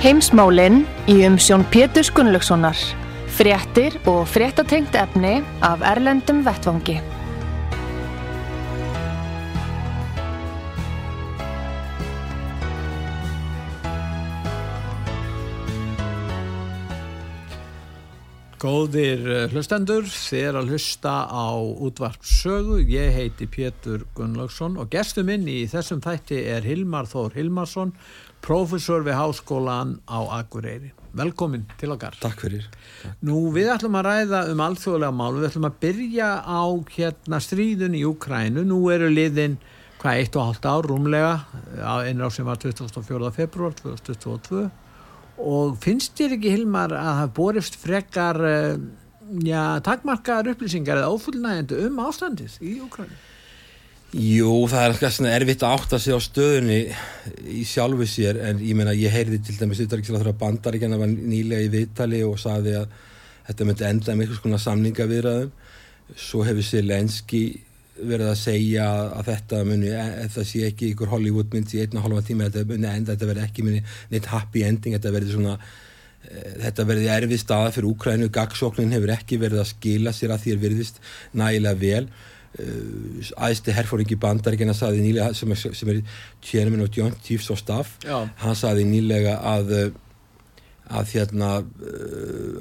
Heimsmálinn í umsjón Pétur Gunnlaugssonar. Fréttir og fréttatengt efni af Erlendum Vettvangi. Góðir eh, hlustendur, þér að hlusta á útvarpsögu. Ég heiti Pétur Gunnlaugsson og gestur minn í þessum þætti er Hilmar Þór Hilmarsson, profesor við Háskólan á Akureyri. Velkomin til okkar. Takk fyrir. Takk. Nú við ætlum að ræða um alþjóðlega mál, við ætlum að byrja á hérna stríðun í Ukrænu. Nú eru liðin hvað, eitt og halvt ár rúmlega, einn ár sem var 24. februar 2022 og finnst þér ekki Hilmar að það borist frekar uh, já, takmarkaðar upplýsingar eða ófullnægjandi um ástandið í Ukræni? Jú, það er eitthvað svona erfitt að átta sig á stöðunni í sjálfu sér en ég meina ég heyrði til dæmis ytterrikslega þegar bandaríkjana var nýlega í viðtali og saði að þetta myndi enda með eitthvað svona samningavirðaðum svo hefur sér lenski verið að segja að þetta muni, þetta sé ekki ykkur Hollywood mynd í einna hálfa tíma, þetta muni enda, þetta verði ekki muni neitt happy ending, þetta verði svona e, þetta verði erfið staða fyrir Úkrænu, gagsóknin hefur ekki verið að skila sér að því er verðist nægilega vel æðsti herfóringi bandaríkina saði nýlega, sem er, sem er chairman of Joint Chiefs of Staff Já. hann saði nýlega að að hérna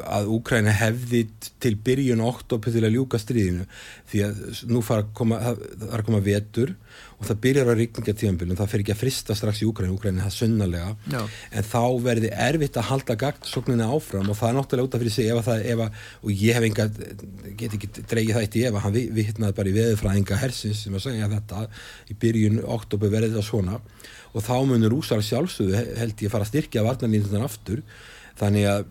að Úkræna hefði til byrjun oktober til að ljúka stríðinu. Því að nú fara að koma að koma vetur og það byrjar að ríkninga tímanbyrjun, það fer ekki að frista strax í Úkræna, Úkræna er það sunnalega Já. en þá verði erfitt að halda gagnsóknina áfram og það er náttúrulega út af fyrir sig ef það, ef að, og ég hef enga get ekki dreigið það eitt í ef að hann hittnaði bara í veðurfræðinga hersins sem að segja þetta í byrjun oktober verði það svona. Og þá munur úsar sjálfsögðu held ég fara að styrkja varnarlínundan aftur þannig að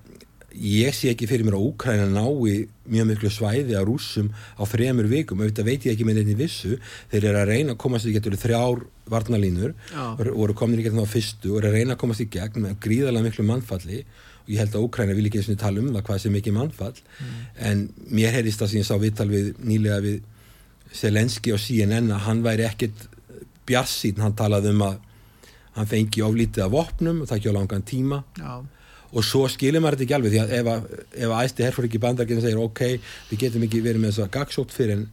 ég sé ekki fyrir mér að Úkræna nái mjög miklu svæði að rúsum á þremur vikum, auðvitað veit ég ekki með nefnir vissu, þeir eru að reyna að komast í getur þrjár varnalínur og eru komin í getur þá fyrstu og eru að reyna að komast í gegn með gríðarlega miklu mannfalli. Og ég held að Úkræna vil ekki eins og tala um það hvað sem ekki mannfall. Mm. en mér heyrðist það sem ég sá viðtal við nýlega við Selenski og CNN að hann væri ekkit bjarsýn, hann talaði um að hann fengi oflítið af vopnum og það ekki á langan tíma. Já og svo skilir maður þetta ekki alveg því að ef að, ef að æsti herfóringi bandarkinn segir ok, við getum ekki verið með þess að gagsótt fyrir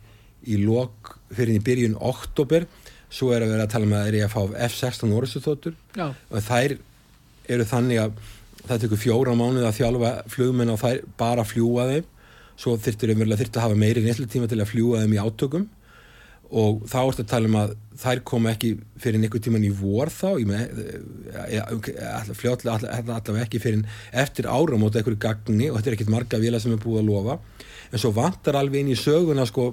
í lok, fyrir í byrjun oktober, svo er að vera að tala með um að er ég að fá F-16 orðsutóttur og þær eru þannig að það tekur fjóra mánuð að þjálfa flugmenn og þær bara fljúa þeim. Svo þurftur umverulega þurftur að hafa meiri nýttlu tíma til að fljúa þeim í átökum og þá ertu að tala um að þær kom ekki fyrir einhver tíman í vor þá fljóðlega allavega ekki fyrir eftir ára móta einhverju gagni og þetta er ekkit marga vila sem er búið að lofa. En svo vantar alveg inn í söguna sko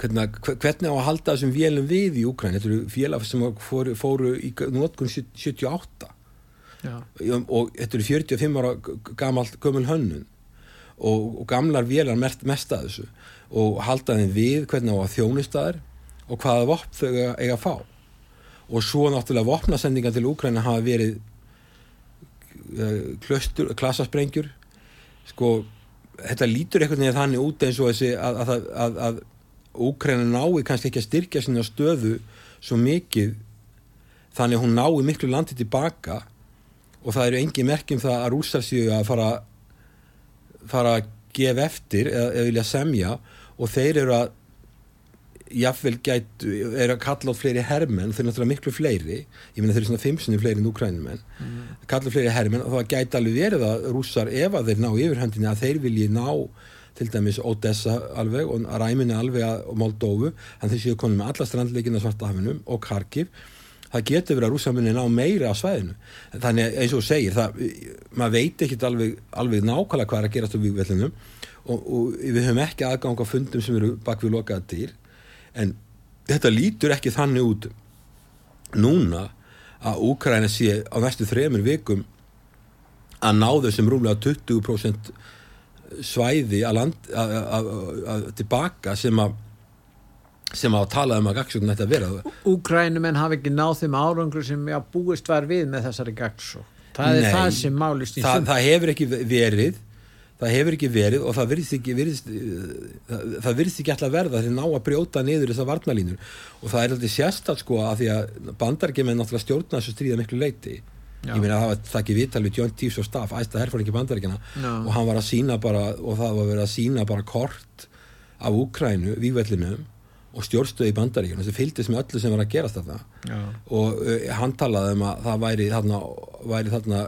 hvernig, hvernig á að halda þessum vélum við í Úkræn þetta eru félag sem fóru, fóru í nótkun 78 Já. og þetta eru 45 ára gamalt gömul hönnun. Og, og gamlar vélar mest, mest að þessu og halda þeim við hvernig á að þjónistæðir og hvaða vopn þau eiga að fá. Og svo náttúrulega vopnasendingar til Úkræna hafa verið uh, klöstur, klassasprengjur sko þetta lítur einhvern veginn þannig út eins og þessi að, að, að, að Úkræna nái kannski ekki að styrkja sinna stöðu svo mikið þannig að hún nái miklu landi tilbaka og það eru engi merkjum það að rúsar séu að fara fara að gefa eftir eða, eða vilja semja og þeir eru að jáfnveil gætu, eru að kalla á fleiri hermenn, þeir eru náttúrulega miklu fleiri. Ég meina þeir eru svona fimmsunni fleiri en úkrænumenn mm. kalla fleiri hermenn og það gæti alveg verið að rússar ef að þeir ná yfirhundinni að þeir vilji ná til dæmis Odessa alveg og Ræminni alveg og Moldófu þannig þeir séu konum með alla strandleikina svartahafinum og Kharkiv. Það getur verið að rússamunni ná meira á svæðinu. Þannig eins og segir það, maður veit ekki alveg, alveg nákvæmlega hvað er að gerast á vývellinu og, og við höfum ekki aðgang á fundum sem eru bak við lokaða dyr. En þetta lítur ekki þannig út núna að Úkraina sé á næstu þremur vikum að ná þessum rúmlega 20% svæði að land, að, að, að, tilbaka sem að sem að tala um að gagsókn þetta vera. Úkrænumenn hafi ekki náð þeim árangur sem búist var við með þessari gagsókn það Nei, er það sem málist í það, sund það hefur ekki verið það hefur ekki verið og það virðist ekki virðist, það, það virðist ekki alltaf verða þegar ná að brjóta niður þessar varnalínur og það er alltaf sérstætt sko að því að bandargemenn náttúrulega stjórna þessu stríða miklu leiti Já. ég meina það var það ekki vital við John Teeves og staff æsta herfóringi bandaríkjana Já. og hann var að sína bara og það var verið að sína bara kort af Úkrænu, vývellinum og stjórnstöði í bandaríkjana sem fylgdist með öllu sem var að gerast Já. og uh, hann talaði um að það væri þarna, væri þarna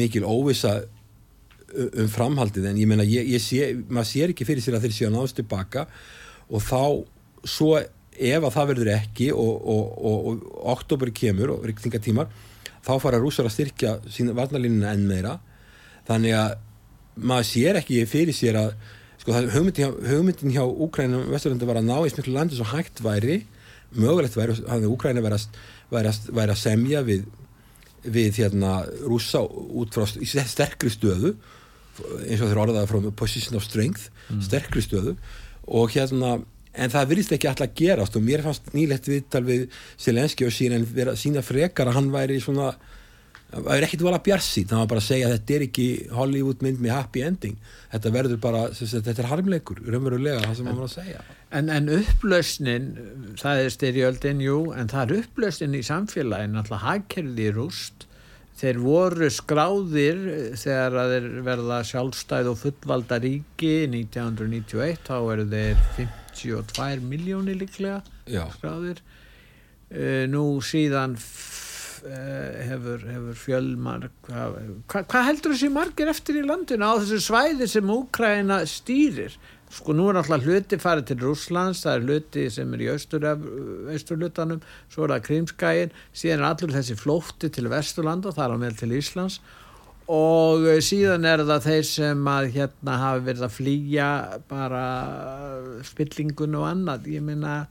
mikil óvissa u- um framhaldið en ég meina ég, ég sé, maður sér ekki fyrir sér að þeir séu að náðast tilbaka og þá svo ef að það verður ekki og, og, og, og oktober kemur og rikningatímar þá fara rússar að styrkja sína varnalínuna enn meira. Þannig að maður sér ekki fyrir sér að sko, það- hugmyndin hugmyndin hjá Úkrænum Vesturlandi var að ná í smiklu landi svo hægt væri mögulegt væri að Úkræna væri, að- væri, að- væri að semja við við hérna rússa út frá sterkri stöðu eins og þeir orðaði frá position of strength sterkri stöðu. Og hérna en það virðist ekki alltaf gerast og mér fannst nýlegt viðtal við Selenski og sína, vera, sína frekar að hann væri svona það væri ekkit vala bjarsít, hann var bara að segja að þetta er ekki Hollywood mynd með happy ending. Þetta verður bara, þetta er harmleikur raunverulega það sem hann var að segja. En, en upplausnin, það er styrjöldin, jú, en það er upplausnin í samfélagin, alltaf hagkerfið í rúst. Þeir voru skráðir eh, þegar að þeir verða sjálfstæð og fullvalda ríki 1991, þá eru þeir 52 miljónir líklega já, skráðir. Uh, nú síðan eh, hefur, hefur fjölmark hvað hva, hvað heldur þessi margir eftir í landinu á þessu svæði sem Úkraina stýrir sko nú er alltaf hluti farið til Rússlands það er hluti sem er í austur, austurlutanum, svo er það Krímskæin síðan er allur þessi flótti til Vesturlanda, það er á meðal til Íslands. Og eh, síðan er það þeir sem að hérna hafi verið að flýja bara spillingun og annað, ég meina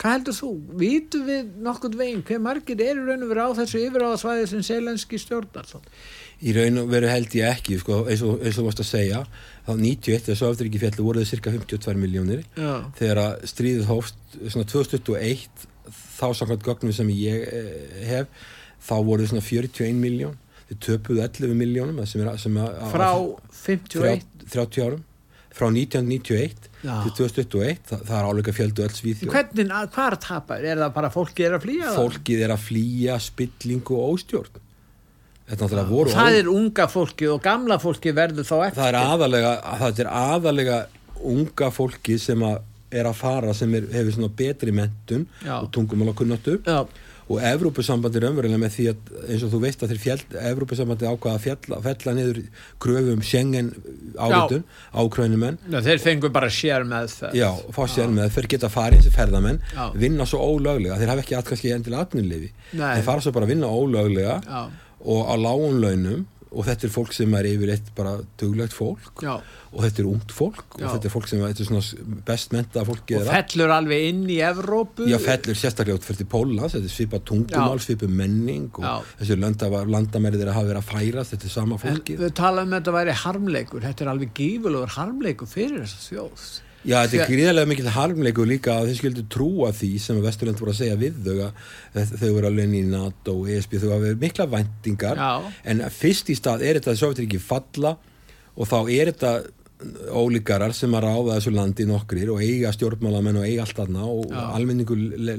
hvað heldur þú, vítum við nokkurn veginn, hver margir eru raun og verið á þessu yfiráðasvæði sem selenski stjórnar? Í raun og veru held ég ekki sko, eins og eins og þú varst að segja þá 91 þegar svo aftur ekki fjallu voru það cirka 52 miljónir Já, þegar að stríðið hófst svona 2021 þá samkvæmt gögnum sem ég eh, hef þá voru það svona 41 miljón þeir töpuðu 11 miljónum frá að- 51 30 árum. Frá 1991 Já. til 2021 það, það er álega fjöldu öll svíþjóð. Hvernig, að- hvað er að tapa? Er það bara fólki er að flýja fólkið er að flýja spillingu og óstjórn voru Það er unga fólki og gamla fólki verður þá eftir. Það er aðalega það er aðalega unga fólki sem að er að fara sem er, hefur svona betri mentun Já. og tungumála kunnáttu Já, og Evrópusambandi er umverulega með því að eins og þú veist að þeir Evrópusambandi ákvaða að fjalla, fjalla niður kröfum Schengen áritun ákvæðinumenn Já, þeir fengur bara sér með það Já, fá sér með þeir geta farið sem ferðamenn vinna svo ólöglega, þeir hafa ekki að kannski endilega Nei. þeir fara svo bara að vinna ólöglega. Já, og á lágun launum og þetta er fólk sem er yfirleitt bara duglegt fólk já. og þetta er ungt fólk Já. og þetta er fólk sem er svona best menta fólki og fellur alveg inn í Evrópu. Já, fellur sérstaklega út fyrir Pólans, þetta er svipa tungumál, svipa menning og þessi landa, landamærið er að hafa verið að færast, þetta er sama En fólkið. við tala um að þetta væri harmleikur þetta er alveg gífulegur harmleikur fyrir þessa þjóð Já, þetta er gríðarlega mikil harmleikur líka að þeir skildu trúa því sem Vesturland voru að segja við þau að þau voru alveg í NATO og ESB, þau hafa verið mikla væntingar Já. en fyrst í stað er þetta að Sovjetriki falla og þá er þetta ólíkarar sem að ráða þessu landi nokkrir og eiga stjórnmálamenn og eiga allt þarna og Já.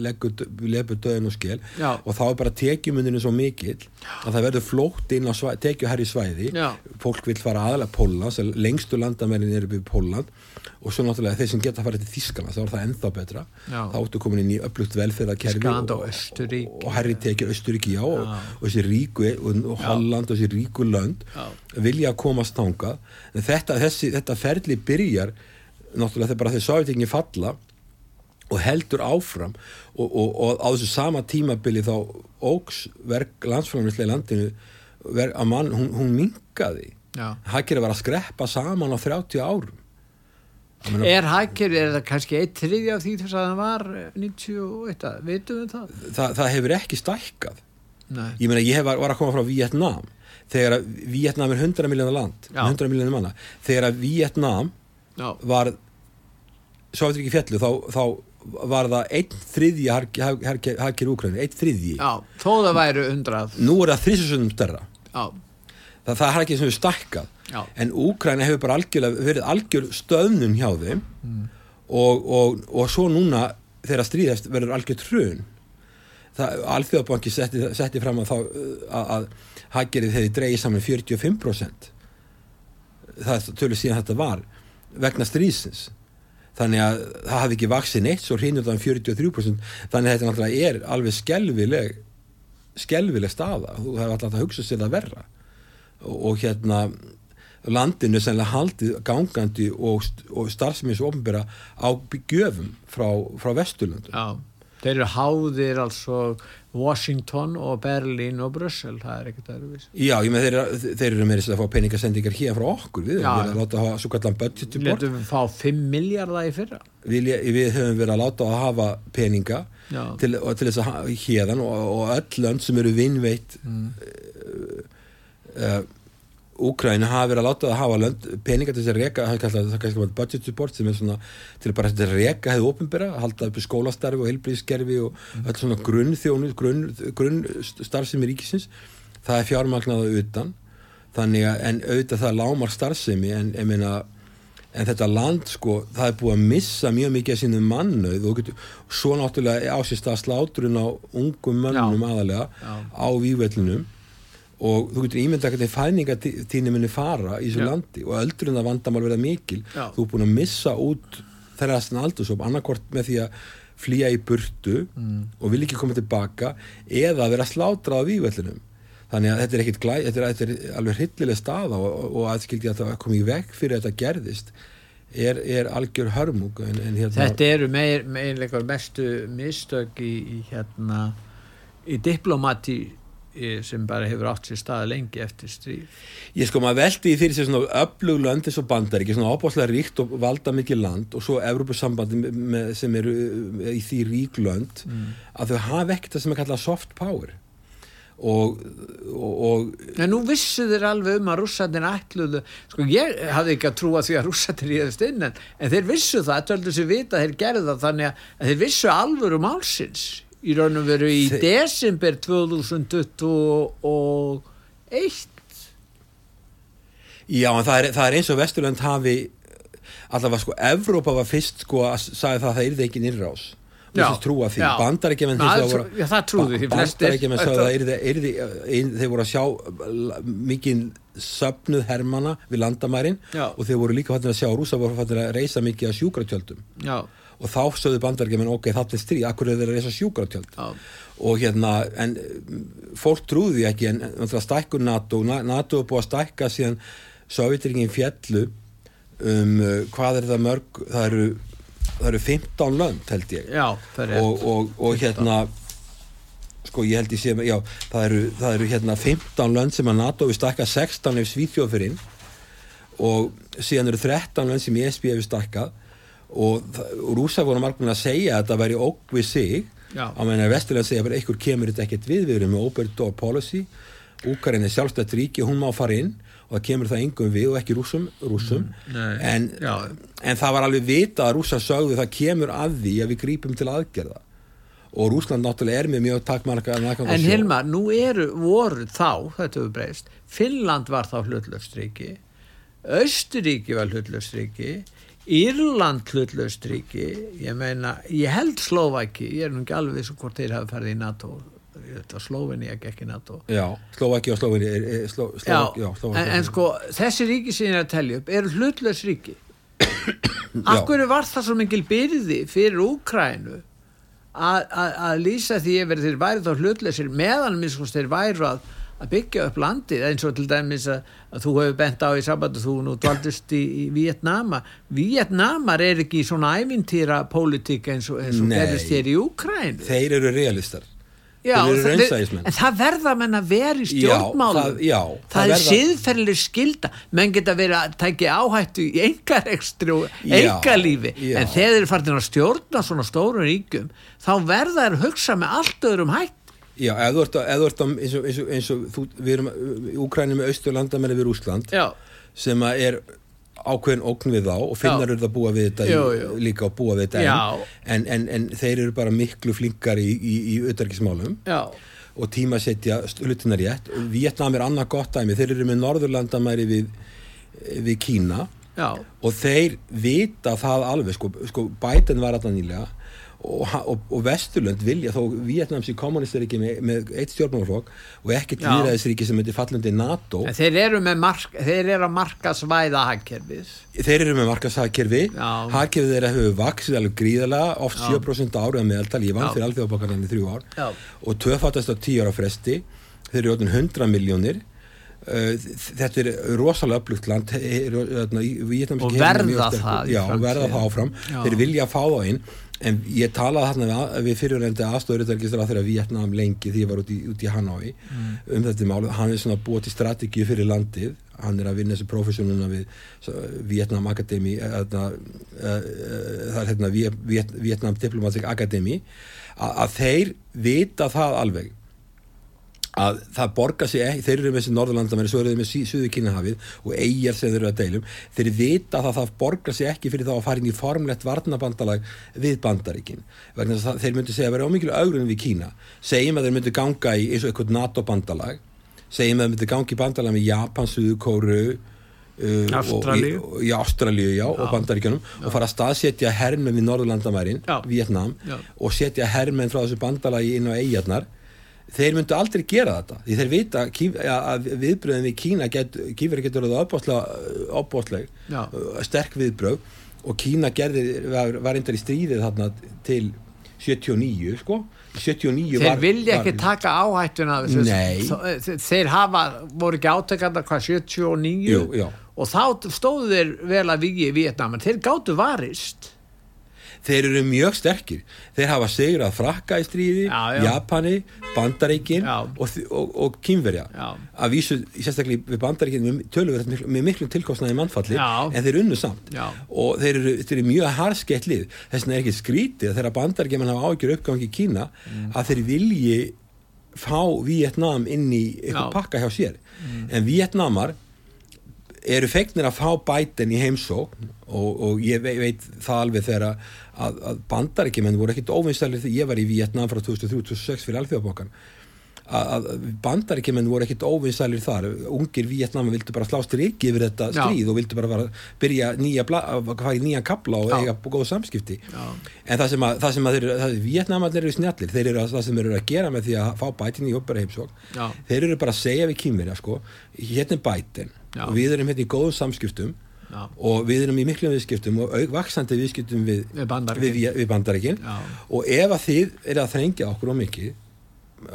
leggur lefur döðin og skil Já. og þá er bara tekjumundinu svo mikill að það verður flótt inn á tekjuherri svæði Já. fólk vil fara aðalega Pólland lengstu landamærin eru við Pólland og svo náttúrulega þeir sem geta að fara til Þískland þá er það ennþá betra. Já. þá áttu komin inn í upplugt velferðarkerfi og og, og, herri tekjur Östuríki já, og, og þessi ríku og, Holland og þessi ríku lönd Já. vilja að komast þangað. En þetta, þessi, þetta ferli byrjar náttúrulega þegar bara þeir sávitingin falla og heldur áfram og, og, og á þessu sama tímabili þá ógs verk landsframlislega í landinu verk, að mann, hún, hún minkaði Já. hagkerið var að skreppa saman á 30 árum Ég meina, Er hagkerfið, er það kannski eitt þriðja af því þess að það var eh, 91, veitum við það? það, það hefur ekki stækkað Nei. ég meina ég hef, var að koma frá Vietnam þegar að Vietnam er 100 miljónar land Já. 100 miljónar manna þegar að Vietnam Já, var Sovjetriki fjallu þá, þá var það einn þriðji hagkerið Úkræni, einn þriðji já, þó það væru undrað. nú er það þrísusundum stærra Já, það, það er ekki sem við stækkað já, en Úkræna hefur bara algjörlega verið algjör stöðnun hjá þeim. Og, og, og svo núna þegar stríðast verður algjör trun Alþjóðabanki setti, setti fram að uh, að, að haggerið hefði dreigið saman 45% það tölur síðan þetta var vegna stríðsins. Þannig að það hafði ekki vaksið neitt svo hreinur það um 43% þannig að þetta er alveg skelvileg skelvileg staða. Þú hefur alltaf að hugsa sér það verra. Og, og hérna landinu sennilega haldið gangandi og, og starfsmins og ofnbæra á gjöfum frá, frá Vesturlöndum já. Þeir eru háðir altså Washington og Berlín og Brussel, það er ekkert öðruvís. Já, ég með þeir, þeir eru með þess að fá peningasendingar hér frá okkur við, Já. við erum að láta hafa svo kallan budget report Letum við fá 5 miljardar í fyrra. við, við höfum verið að láta að hafa peninga til, til þess að hérðan og, og öll lönd sem eru vinnveitt Mm. uh, Úkræni hafa verið að láta að hafa lönd, peninga til þess að reka það er kallað- það er bara budget support sem er svona til bara til að reka hefði opinbera halda upp í skólastarfi og heilbríðskerfi og öll svona grunnþjónu grunn, grunn ríkisins. Það er fjármagnaða utan. Þannig að en auðvitað það lámar starfsemi en, meina en þetta land sko, það er búið að missa mjög mikið af sínum mannauð og getur, svo náttúrulega á sér stað slátrun á ungum mönnum aðalega Já. á vývellunum og þú getur ímynda hvernig fæningatíni muni fara í þessu Já. landi og öldrun að vandamál verða mikil Já. þú er búin að missa út þeirra aðstæðan aldursóp annarkort með því að flýja í burtu Mm. og vil ekki koma tilbaka eða vera slátrað á vývellunum þannig að þetta er glæ, þetta er, þetta er alveg hryllileg staða og, og, og að það kom í veg fyrir að þetta gerðist er, er algjör hörmung en, en hérna, Þetta eru meir, meirleikar mestu mistök í, í hérna í diplomati sem bara hefur átt sér stað lengi eftir stríð. Ég sko maður veldi því fyrir sér svona öflug lönd eins og bandaríki, svona ábáslega ríkt og valda mikið land og svo Evrópusambandi með, sem eru uh, í því rík lönd að þau hafa ekkert það sem er kallað soft power. Og, og, og En nú vissu þeir alveg um að rússarnir ætluðu, sko ég hafði ekki að trúa því að rússarnir ríðast inn en, en þeir vissu það, töldu sér vita að þeir gerðu það þannig að, að þeir vissu alvöru málsins í raun og veru í Þe- desember 2021 já en það er, það er eins og Vesturland hafi allavega sko Evrópa var fyrst sko að sagði það að það yrði ekki nýrrás Já, já. bandarækjumenn Na, það trúðu því bandarækjumenn sagði að það yrði, yrði ein, þeir voru að sjá mikið söfnuð hermana við landamærin Já. og þeir voru líka fattir að sjá rúsa voru fattir að reysa mikið að sjúkratjöldum. Já, og þá sögðu bandarækjumenn ok, það er stríð, akkur er þeir að reysa sjúkratjöld? Já, og hérna, en mm, fólk trúði ekki, en náttúrulega stækkun NATO, Na- NATO er búið að stækka síðan Sovjetringin fjallu um, hvað er það mörg það eru, það eru 15 lönd held ég. Já, og, og, og hérna sko ég held ég sé já, það eru, það eru hérna 15 lönd sem að NATO við stækka 16 ef Svíþjóð fyrir inn og síðan eru 13 lönd sem ESB hefur stækkað og, það- rúsa voru margum að segja að þetta væri óg við sig. Á meðan að Vesturland segja bara einhver kemur þetta ekkert við við erum með open door policy. Úkarinn er sjálfstætt ríki hún má fara inn og það kemur það engum við og ekki rúsum, rúsum. nei, en, en það var alveg vita að rúsa sögðu það kemur að því að við grípum til aðgerða. Og Rúsland náttúrulega er með mjög takmarka En Hilmar, nú eru, voru þá, þetta hefur breyst, Finnland var þá hlutlöfstríki, Östuríki var hlutlöfstríki, Írland hlutlöfstríki, ég meina, ég held Slovaki, ég er nú ekki alveg vissu hvort þeir hafa ferði í NATO, Sloveni ekki ekki NATO. Já, Slovaki og Sloveni er, er, Sló, Slovak, já, já, Slovaki en, en sko, þessi ríki sem ég er að telja upp eru hlutlöfsríki. Akkur var það svo mikil byrði fyrir Úkrænu að, lýsa því yfir þeir væri þá hlutleysir meðan minnskust þeir væru að, að byggja upp landið eins og til dæmis að, að þú hefur bent á í sabbatu þú nú dvaldist í, í Vietnama Vietnamar er ekki svona ævintýra pólitík eins og, og gerist hér í Úkrænu Þeir eru realistar. Já, það- en það verða menn að vera í Já, stjórnmálum. það- já, það, það er siðferðileg skilda menn geta verið að tækja áhættu í engarekstri og Já, engalífi já. en þegar þeir eru farin að stjórna svona stórum ríkjum þá verða þeir hugsa með allt öðrum hætt Já, ef þú ert að, ef þú ert að eins og, eins og, eins og þú, við erum, Úkrænum með austurlandamenni við Rúsland já, sem að er ákveðin ókn við þá og finnar eru að búa við þetta Jú, jú. líka að búa við þetta en, en, en þeir eru bara miklu flinkar í, í, í utarkismálum já, og tímasetja hlutina rétt. Vietnam er annað gott dæmi, þeir eru með norðurlandamæri við, við Kína já. og þeir vita það alveg. Sko, sko Biden var alltaf nýlega og, og, og Vesturlönd vilja þó Vietnams í kommunistaríki með, með eitt stjórnmálflokk og ekkert Já. líðræðisríki sem myndi fallundi NATO. En þeir eru með mark, þeir eru að marka svæða hagkerfið. Þeir eru með Já. hagkerfi þeirra hefur vaksið alveg gríðalega oft Já. 7% ári að meðaltal ég vann fyrir alþjóðabokkarnan í þrjú ár. Já. og töffatast á 10 ára fresti. Þeir eru orðin 100 miljónir Uh, þetta er rosalega upplugt land. Hérna, Og er verða það og verða það áfram. Já. þeir vilja fá þá inn en ég talaði þarna við, við fyrirrendi aðstofuritarkistra þegar Vietnam lengi því ég var út í, út í Hanoi Mm. um þetta mál, hann er svona búið til strategíu fyrir landið, hann er að vinna þessu professionuna við svo, Vietnam Academy eða, uh, uh, það er hérna Viet, Viet, Vietnam Diplomatic Academy. Að, að þeir vita það alveg að það borgar sig ekki, þeir eru með þessi Norðurlandamenni, svo eru þeir með Suðu Kínahafið og eigjar sem þeir eru að deilum, þeir vita að það borgar sig ekki fyrir þá að fara inn í formlegt varnabandalag við bandaríkin vegna þess að þeir myndu segja að vera ómikið augrunum við Kína, segjum að þeir myndu ganga í eins og eitthvað NATO-bandalag segjum að þeir myndu ganga í bandalag með Japan, Suðu Kóru uh, Ástralíu. og, í, í Ástralíu já, og bandaríkjunum og fara að staðsetja hermenn við Norðurlandamærin, Já. Vietnam Já. og setja hermenn frá þessu bandalagi inn á eigjarnar þeir myndu aldrei gera þetta því þeir vita að viðbröðin við Kína get, Kífari getur verið opbóðsleg Já. sterk viðbröð og Kína gerði, var, var reyndar í stríðið þarna til 79 sko. 79 þeir var, vilja var, ekki taka áhættuna þeir- þeir hafa, voru ekki átökanda hvað 79 Jú, og þá stóðu þeir vel að vigi í Vietnam en þeir gátu varist þeir eru mjög sterkir. Þeir hafa sigrað frakka í stríði Já, já. Japani, Bandaríkin og, og, og Kínverja. Að vísu, sérstaklega við Bandaríkin með miklu, með miklum tilkostnaði mannfalli en þeir unnu samt. Og þeir eru, þeir eru mjög harskett lið. Þess vegna er ekki skrítið að þegar Bandaríkin hafa ágjör uppgangi í Kína Mm. að þeir vilji fá Vietnam inn í eitthvað pakka hjá sér. Mm. en Vietnamar eru fegnir að fá bæten í heimsók og, og ég veit, það alveg þegar að, að, bandaríkjumenn voru ekkit óvinnstælir þegar ég var í Vietnam frá 2003-2006 fyrir alþjóðabokkan að, bandaríkjumenn voru ekkit óvinnstælir þar ungir Vietnam vildu bara slá striki yfir þetta Já. stríð og vildu bara byrja nýja, nýja kapla og Já. eiga góð samskipti Já. en það sem að, það sem að þeir, það, Vietnamarnir eru snjallir þeir eru að, það sem eru að gera með því að fá bætin í uppbæra heimsók Já. þeir eru bara að segja við kýmverja sko, hérna er bætin Já. og við erum hérna í góðum samskiptum Já. og við erum í miklum viðskiptum og auk vaksandi viðskiptum við, Við við, við Já. og ef að þið er að þrengja okkur á mikið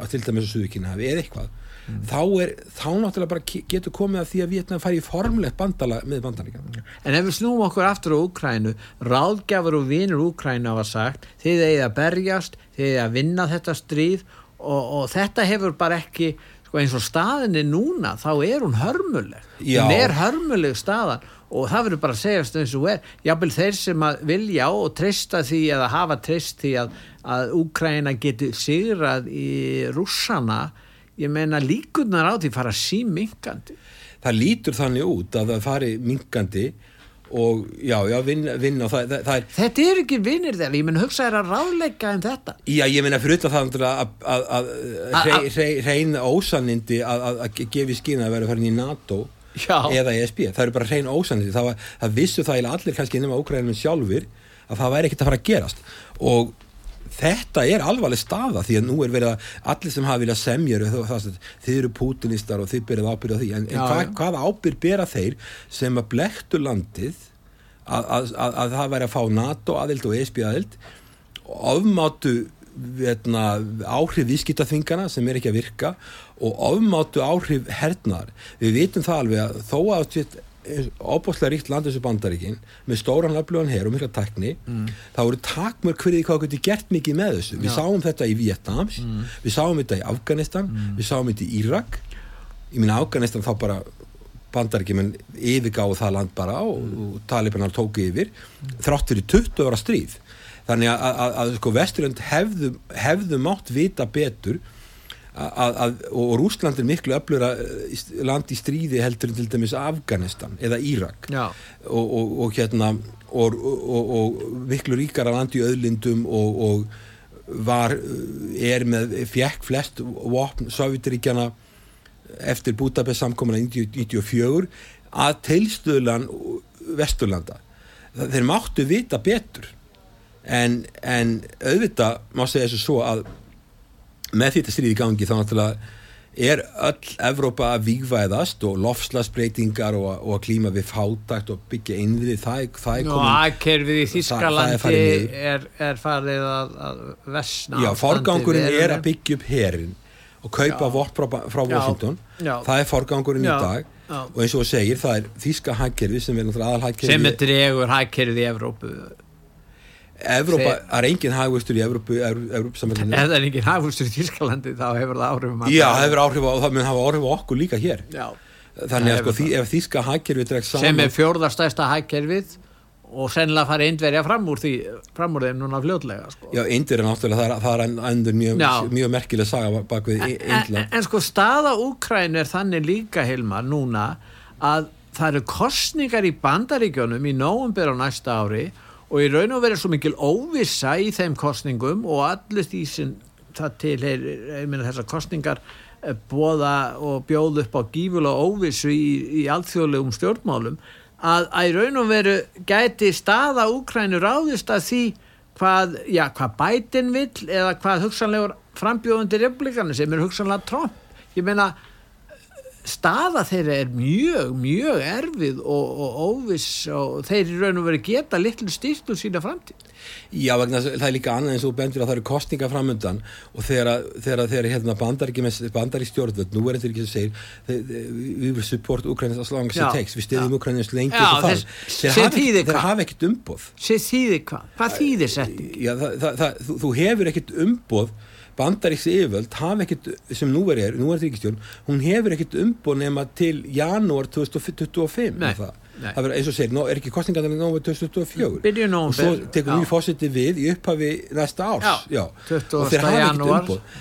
að til dæmis að Suðukína hafi eða eitthvað Mm. þá er, þá náttúrulega bara getur komið að því að Vietnam fari í formlegt bandala með bandaríkan En ef við snúum okkur aftur á Úkrænu, ráðgjafur og vinur Úkrænu hafa sagt, þið eigið að berjast, þið eigið að vinna þetta stríð og, og þetta hefur bara ekki, sko eins og staðin er núna, þá er hún hörmuleg. Já. Hún er hörmuleg staðan og það verður bara að segjast eins og er. Jábel þeir sem að vilja og treysta því eða hafa treyst því að, að Úkræna geti sigrað í rússana, ég meina líkurnar á því fara síminkandi. það lítur þannig út að það fari minkandi og já, já, vinna, vinna það, það, það er Þetta er ekki vinir þeirra, ég menn hugsa þér að ráðleika en þetta. Já, ég meina fyrir það að, að, að, A- að gefi skýna að vera farin í NATO Já. eða ESB, það eru bara hrein ósannindi það, var, það vissu það allir kannski nema ókrænum sjálfur að það væri ekkert að fara að gerast og þetta er alvarleg staða því að nú er verið að allir sem hafa viljað semja eru það, það, þið eru pútinistar og þið byrjað ábyrð á því. En, en hva, hvaða ábyrð bera þeir sem að blektu landið að, að, að, að það væri að fá NATO aðild og ESB aðild ofmátu vetna, áhrif viðskiptaþvingana sem er ekki að virka og ofmátu áhrif hernar við vitum það alveg að þó að óbúslega ríkt land þessu bandaríkin með stóran öflugan her og mikla tekni mm. þá eru takmörk fyrir því hvað getur gert mikið með þessu. Við Já. sáum þetta í Vietnams við sáum þetta í Afganistan við sáum þetta í Írak. Ég minna Afganistan þá bara bandaríkjumenn yfirgáðu það land bara og, og talibanar tóku yfir þrátt fyrir 20 ára stríð. Þannig að, að, að, að sko Vesturlönd hefðu, hefðu mátt vita betur að, að, og Rúsland er miklu öflura land í stríði heldur til dæmis Afganistan eða Írak. Og, og, og hérna og, og, og miklu ríkara land í öðlindum og, og var er með fjekk flest vopn Sovjetiríkjana eftir Budapest samkomuna 1994 að tilstöðlan Vesturlanda. Þeir máttu vita betur. En, en auðvitað má segja þessu svo að með þetta stríði gangi þá náttúrulega er öll Evrópa að vígvæðast og lofslagsbreytingar og, og klíma við fátakt og byggja innviði það, það er komin aðkerfið í það- það er Þískalandi er, er farið að, að vesna Já, forgangurinn er að byggja upp herin og kaupa vopn frá, frá Já. Washington. Já. það er forgangurinn í dag. Og eins og þú segir, það er þýska hagkerfi sem er náttúrulega aðal sem hagkerfi er dregur hagkerfið í Evrópu Evrópa, Þeir- það er engin hagvöxtur í Evrópu, samfélaginu ef það er engin hagfustur í Þískalandi þá hefur það áhrifum að- Já, það hefur áhrif á, það mun hafa áhrif á okkur líka hér. Já. þannig að sko, því, ef þýska hagkerfi dregst saman sem er fjórðarstæsta hagkerfið og sennilega fara indverja fram úr því fram úr þeim núna fljótlega sko. Já, Indir er náttúrulega, það er, það er endur mjög, mjög merkileg saga bak við en, en, en sko staða Úkræn er þannig líka Hilmar núna að það eru kostningar í bandaríkjónum í nóvumber á næsta ári og í raun og verið svo mikil óvissa í þeim kostningum og allir því sem það til ég meina þessar kostningar eh, boða og bjóð upp á gífulega óvissu í, í alþjóðlegum stjórnmálum að, að í raun og veru gæti staða Úkrænu ráðist að því hvað, já, hvað Biden vill eða hvað hugsanlegur frambjóðandi republikanu sem er hugsanlega Trump. Ég meina staða þeirra er mjög, mjög erfið og, og óviss og þeir í raun og veru geta litlu styrkt úr sína framtíð Já, vegna það er líka annað eins og bendur að það eru kostninga framöndan og þegar, þegar hérna bandaríki með bandarík stjórnvöld, nú er þetta ekki þeir- þeir- we will support Ukraine as long as it takes, við styrjum já. Ukraine eins lengi þess- þeir sem hafa þeir ekkert umboð Sér þýðir hvað? Hvað þýðir setting? Já, það, það, það, þú, þú hefur ekkert umboð bandaríks yfirvöld hafa ekkert, sem nú er, nú er ríkistjórn hún hefur ekkert umboð nema til janúar 2025 Nei, það, það verður eins og segir, er ekki kostningarnir nóvember 2024 Byrjun og svo tekur já. nýr fósiti við í upphafi næsta árs. Já, 20. og þeir hafa ekkert umboð.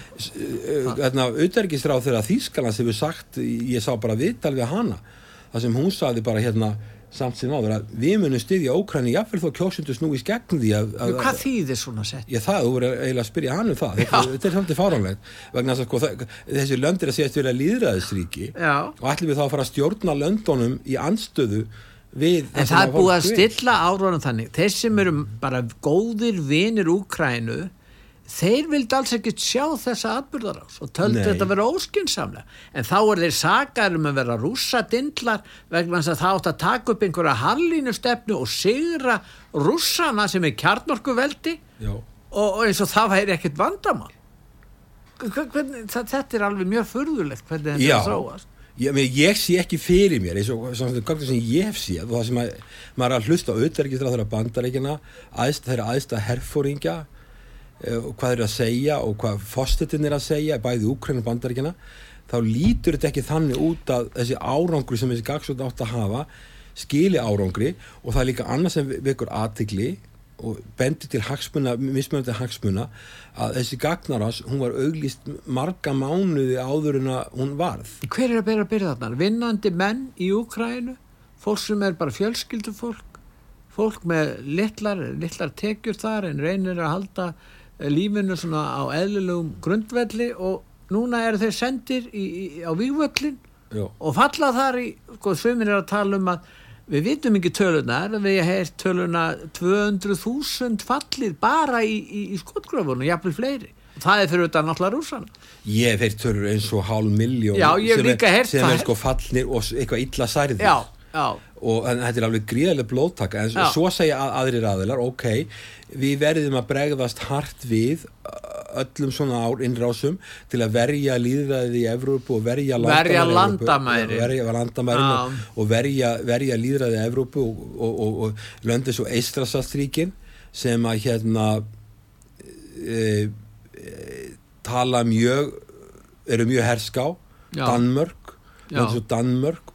Þarna auðverkisráð þegar Þýskalands hefur sagt, ég sá bara viðtal við hana, það sem hún saði bara hérna samt sem áður að við munum styðja Ókræni jafnvel þó kjósundur snúist gegn því að, að, Hvað þýðir svona setting? Já það, þú voru eiginlega að spyrja hann um það þetta, þetta er svolítið fáránlegt vegna sko, þessi löndir að séast vera líðræðisríki Já. og ætlum við þá að fara að stjórna löndunum í anstöðu við En það er búið að stilla árónum þannig. Þeir sem eru bara góðir vinir Úkrænu, þeir vildi alls ekki sjá þessa atbyrðarás og töldu Nei. þetta vera óskinsamlega. En þá er þeir sakar um að vera rússadindlar vegna þess að það átt að taka upp einhverja harlínu stefnu og sigra rússana sem er kjarnorkuveldi Já. og, og eins og það væri ekkert vandamál. Hver- Hvernig, það, þetta er alveg mjög furðulegt hvernig þetta að þróast. Ég, meni, ég sé ekki fyrir mér eins og svona sem ég hef séð og það sem að, maður er að hlusta á auðverkisráð þeirra bandaríkina aðst, þeirra aðsta herfóringja og hvað þeir eru að segja og hvað fóstitin er að segja bæði Úkræn og bandaríkina þá lítur þetta ekki þannig út að þessi árangri sem þessi gagsótt átt að hafa skili árangri og það er líka annað sem vekur aðtigli og bendir til hagsmuna, mismunandi hagsmuna að þessi gagnarás, hún var auglýst marga mánuði áður en að hún varð. Hver er að bera byrðarnar? Vinnandi menn í Úkrænu, fólk sem er bara fjölskyldufólk, fólk með litlar, litlar tekjur þar en reynir að halda eh, lífinu svona á eðlilegum grundvelli og núna eru þeir sendir í, í, á vígvöllin Já. og falla þar í, sko, svömmin er að tala um að við vitum ekki tölunar, við hefum töluna 200.000 fallir bara í, í, í skotgröfunum, jafnvel fleiri. Það er fyrir þetta náttúrulega rússana. Ég heyrt tölur eins og hálf miljón Já, ég hef sem líka heyrt sem það. er sko fallnir og eitthvað illa særðir Já, já. og þetta er alveg gríðarlega blóttaka en Já. svo segja að, aðrir aðilar ok, við verðum að bregðast hart við öllum svona ár innrásum til að verja líðræði í Evrópu og verja Já. og, og verja, verja líðræði í Evrópu og, og, og, og löndi svo Eistrasaltríkin sem að hérna e, e, tala mjög eru mjög herská. Danmörk Danmörk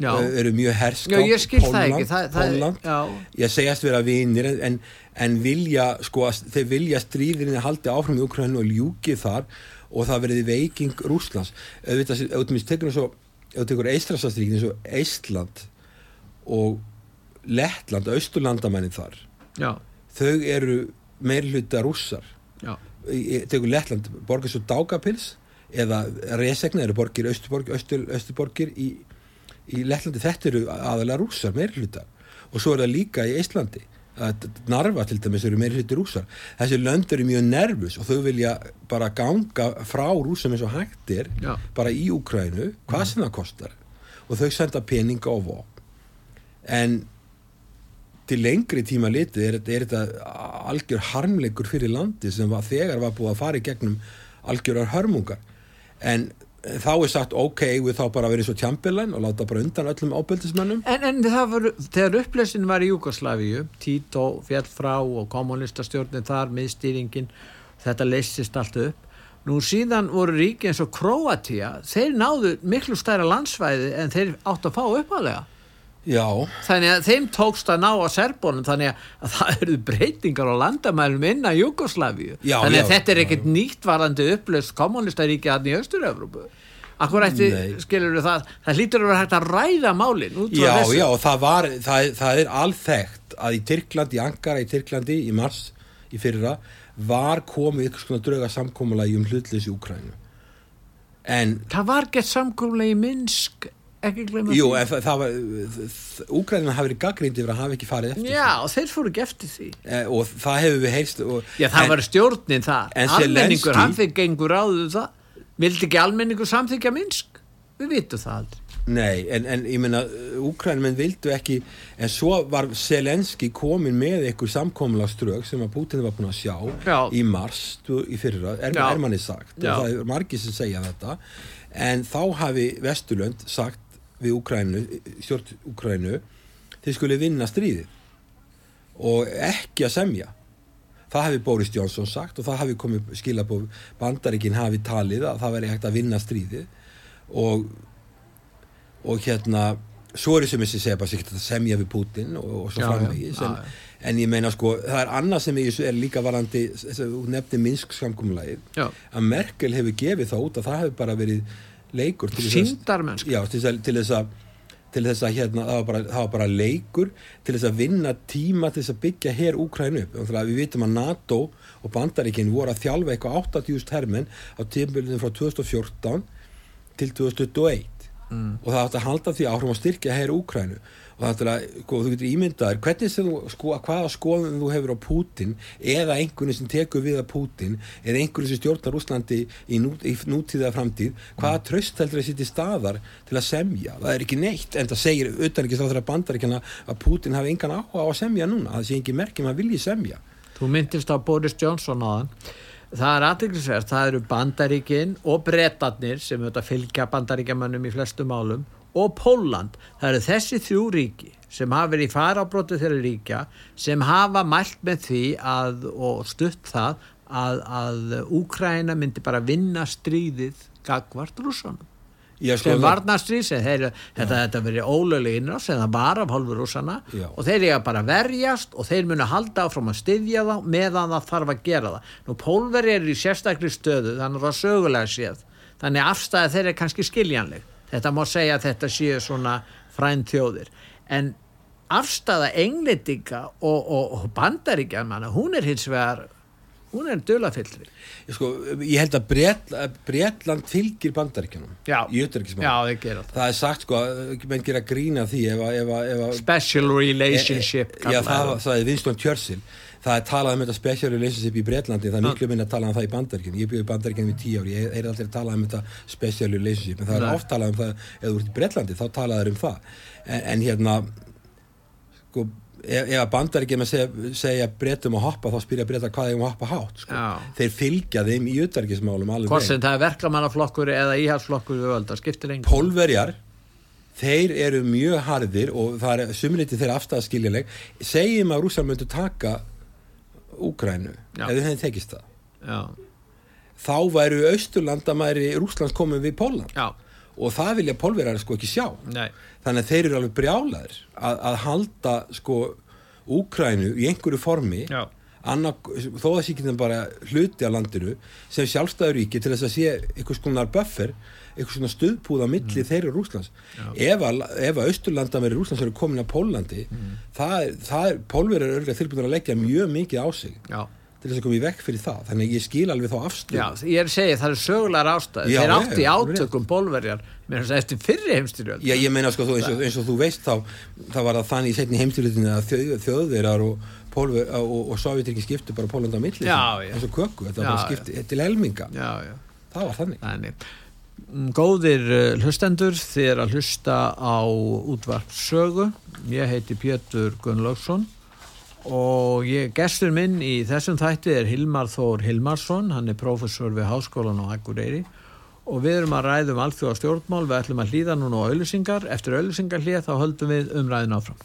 e, eru mjög herská Já, ég ég segjast vera vinir en, en, en vilja sko að þeir vilja stríðinni haldi áfram í Ukraínu og ljúki þar og það verði veiking Rúslands auðvitað, þú tekur svo ef þú tekur Eistrasastríkin eins og Eistland og Lettland, Austurlandamænin þar já, þau eru meirhluta rússar. Já, tekur Lettland, borgar svo Daugavpils eða Resekna eru borgir Östurborgir, Östur, Östurborgir í, í Lettlandi, þetta eru aðalega rússar meirhluta og svo er það líka í að Narva til dæmis eru meirhluti rússar. Þessi lönd eru mjög nervus og þau vilja bara ganga frá rússum eins og hægtir Já. bara í Úkrænu, hvað sem það kostar og þau senda peninga og vopn. En til lengri tíma litið er, er þetta algjör harmleikur fyrir landi sem var, þegar var búið að fara í gegnum algjörar hörmungar. En þá er sagt ok, við þá bara verið svo tjampilan og láta bara undan öllum ábyldismennum En, en það var, þegar upplösin var í Júkoslavíu, Tito fjall frá og kommunistastjórnin þar, miðstýringin, þetta leysist allt upp. Nú síðan voru ríki eins og Kroatia, þeir náðu miklu stærra landsvæði en þeir áttu að fá uppalega. Já, Þannig að þeim tókst að ná á Serbónum, þannig að það eru breytingar á landamælum inn að Júkoslavíu. Já, Þannig að já, þetta er ekkert nýtt varandi upplöst kommunistaríki hann í Östur-Európu. Akkur ætti, skilur við það, það lítur að vera hægt að ræða málin út frá já, þessu. já, það var það, það er alþekkt að í Tyrklandi, í Ankara í Tyrklandi í mars í fyrra var komið ykkur svona drauga samkomulagi um hlutleysi í Úkrænu en Það var gett samkúmlega í Minsk, ekki glemma Jú, því. það, það var Úkrænina hafi verið gaggrindi yfir að hafa ekki farið eftir Já, og þeir fóru ekki eftir því. því. Eh, og það hefur við heyrst og, Já, það en, var stjórnin það. en Almenningur, Zelensky- hann fikk gengur áður það. Vildi ekki almenningur samþykja Minsk? Við vitum það aldrei. Nei, en, en ég meina Úkrænum vildu ekki en svo var Selenski komin með einhver samkomulagströg sem að Putin var búin að sjá Já. í mars þú- í fyrra, er, er manni sagt Já. og það er margir sem segja þetta en þá hafi Vesturlönd sagt við Úkrænu stjórn Úkrænu þeir skuli vinna stríðið og ekki að semja. Það hafi Boris Johnson sagt og það hafi komið skilabóð bandaríkin hafi talið að það veri hægt að vinna stríðið og og hérna svo eru sem þessi segja bara sér að semja við Putin og, og svo framvegis en, en ég meina sko, það er annað sem þessu er líka varandi, nefni Minsk samkomulagið, Já. að Merkel hefur gefið það út að það hefur bara verið leikur að- Sýndarmennska. já, til þess að, til þess að til þess að hérna, það var, bara, það var bara leikur til þess að vinna tíma til þess að byggja hér Úkrænu upp, þannig að við vitum að NATO og Bandaríkin voru að þjálfa eitthvað 80.000 hermenn á tímabilinu frá 2014 til 2021 Mm. og það átti að halda því áfram að styrkja hér Úkrænu og að, sko, þú getur ímyndaðir hvernig sem þú, sko, hvaða skoðun þú hefur á Pútin eða einhvern sem tekur við að Pútin eða einhvern sem stjórnar Úslandi í, nú, í nútíða framtíð hvaða Mm. tröst heldur að í staðar til að semja, það er ekki neitt en það segir utan ekki þá þeirra bandaríkjana að Pútin hafi engan áhuga á að semja núna það sé ekki merkjum að vilji semja Þú myndist á Boris Johnson á þann. Það er aðeinsverð, það eru bandaríkin og bretarnir sem auðvitað fylgja bandaríkjamannum í flestum málum og Póland. Það eru þessi þrjú ríki sem hafa verið í farabrótu þeirra ríkja sem hafa mælt með því að, og stutt það að, að Úkræna myndi bara vinna stríðið gagvart rússanum. Já, sko, sem þeir, þetta, þetta verið ólöglega innrás sem það var af hálfur rússana Já. og þeir eiga bara verjast og þeir munu halda áfram að styðja þá meðan það þarf að gera það. Nú pólveri er í sérstakri stöðu þannig að það er sögulega séð þannig að afstæða þeir er kannski skiljanleg þetta má segja að þetta séu svona fræn þjóðir. En afstæða englendinga og, og, og bandaríkja hún er hins vegar hún er dulafyllri Ég sko, ég held að Bret, Bretland fylgir bandaríkjanum Já. Já, það. það er sagt sko, menn gera grína því ef að, ef að, ef að Special relationship já, það sagði Winston Churchill það er talað um þetta special relationship í Bretlandi það er miklu minna að tala um það í bandaríkinu ég byrði í bandaríkinu í tíu ári, ég er aldrei að tala um þetta special relationship, en það er oft talað um það ef þú ert í Bretlandi, þá talaður um það. En, en hérna sko, ef, ef að bandar ekki með að segja, segja breytum að hoppa þá spyrja breyta hvað þeim að hoppa hátt sko. Já. þeir fylgja þeim í utarikismálum alveg hvort sem það er verkamannaflokkur eða íhalsflokkur við þeir eru mjög harðir og það er sumliti þeirra afstæðaskiljanleg segjum að rússar myndu taka Úgrænu, ef þau hefði tekist það. Já, þá væru austurlandamæri Rússlands komið við Póland já, og það vilja pólverjar sko ekki sjá. Nei. Þannig að þeir eru alveg brjálaðir að, að halda sko Úkrænu í einhverju formi já, annar, þó að það sé ekki þeim bara hluti af landinu sem sjálfstæður ríki til þess að sé einhvers konar buffer einhvers konar stuðpúða milli þeirra Rúslands ef að, Austurlandamæri Rúslands eru komin að Pólandi það, er- það er, Pólverjar eru örgulega tilbúin að leggja mjög mikið á sig já. til þess að koma í vekk fyrir það. Þannig ég skil alveg þá afstöð Já, ég er að segja, það er sögulegar ástæði Já, þeir átti alveg átökum bólverjar með þess að eftir fyrri heimstyrjöld Já, ég meina sko, þú, eins, og, eins og þú veist þá, þá var það þannig í setni heimstyrlutinu að þjóð, þjóðverar og, Pólver, og, og Sovjetriki skiptu bara Pólanda á milli eins og köku, þetta var bara skipti til helminga, Já, já, það var þannig. Þannig Mm, Góðir uh, hlustendur, er að hlusta á útvart sögu ég heiti Pétur Gunnlaugsson og ég, gestur minn í þessum þætti er Hilmar Þór Hilmarsson, hann er prófessor við Háskólan á Akureyri. Og við erum að ræðum alþjóða stjórnmál, við ætlum að hlýða núna á auðlýsingar, eftir auðlýsingar hlýða þá höldum við umræðin áfram.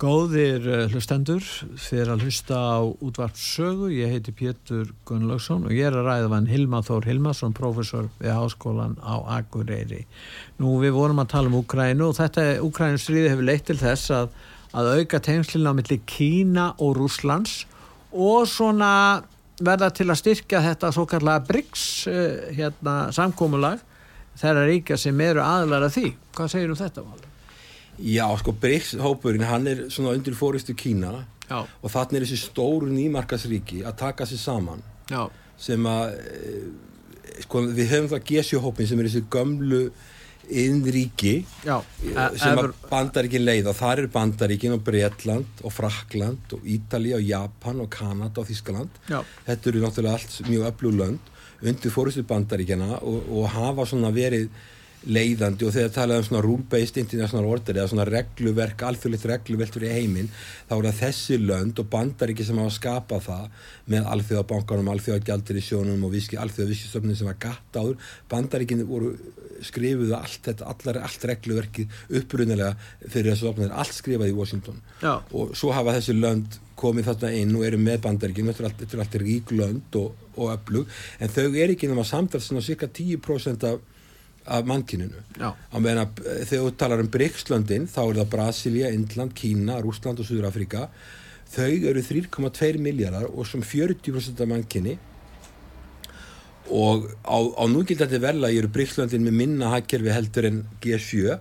Góðir uh, hlustendur, er að hlusta á útvart sögu, ég heiti Pétur Gunnlaugsson og ég er að ræða vann Hilma Þór Hilmarsson, professor við Háskólan á Akureyri. Nú við vorum að tala um Úkrænu og þetta Úkrænustríði hefur leitt til þess að, að auka tengslina á milli Kína og Rússlands og svona verða til að styrkja þetta svo kallega BRICS uh, hérna, samkómulag þeirra ríkja sem eru aðlæra því. Hvað segir um þetta? Valur? Já, sko, BRICS-hópurinn, hann er svona undir fóristu Kína Já, og þannig er þessi stóru nýmarkasríki að taka sér saman já, sem að eh, sko, við höfum það G7-hópin sem er þessi gömlu innríki já. sem að bandaríkin leiða. Þar er bandaríkin og Breitland og Frakland og Ítali og Japan og Kanada og Þískaland þetta eru náttúrulega allt mjög öflug lönd undir fórustu bandaríkjana og, og hafa svona verið leiðandi og þegar talað um svona rule-based international order eða svona regluverk, alþjóðlegt regluverk fyrir heiminn, þá er það þessi lönd og bandaríki sem hafa skapað það með alþjóðabankanum, alþjóðagjaldirisjónum og alþjóðavískistöfnum sem var gatt áður, bandaríkin voru skrifuðu allt þetta, allar, allt regluverkið upprunnilega fyrir þessu opnir, allt skrifað í Washington Já. og svo hafa þessi lönd komið þarna inn og eru með bandaríkin þetta er allt, þetta er allt rík lönd og, og öflug en þau eru ekki nema samtals svona cirka 10% af, af mannkininu á meðan að eh, þegar þú talar um BRICS-löndin þá er það Brasilia, Indland, Kína, Rúsland og Suður-Afrika þau eru 3,2 miljardar og sem 40% af mannkinni og á, á núgildandi verla eru BRICS-löndin með minna hagkerfi heldur en G7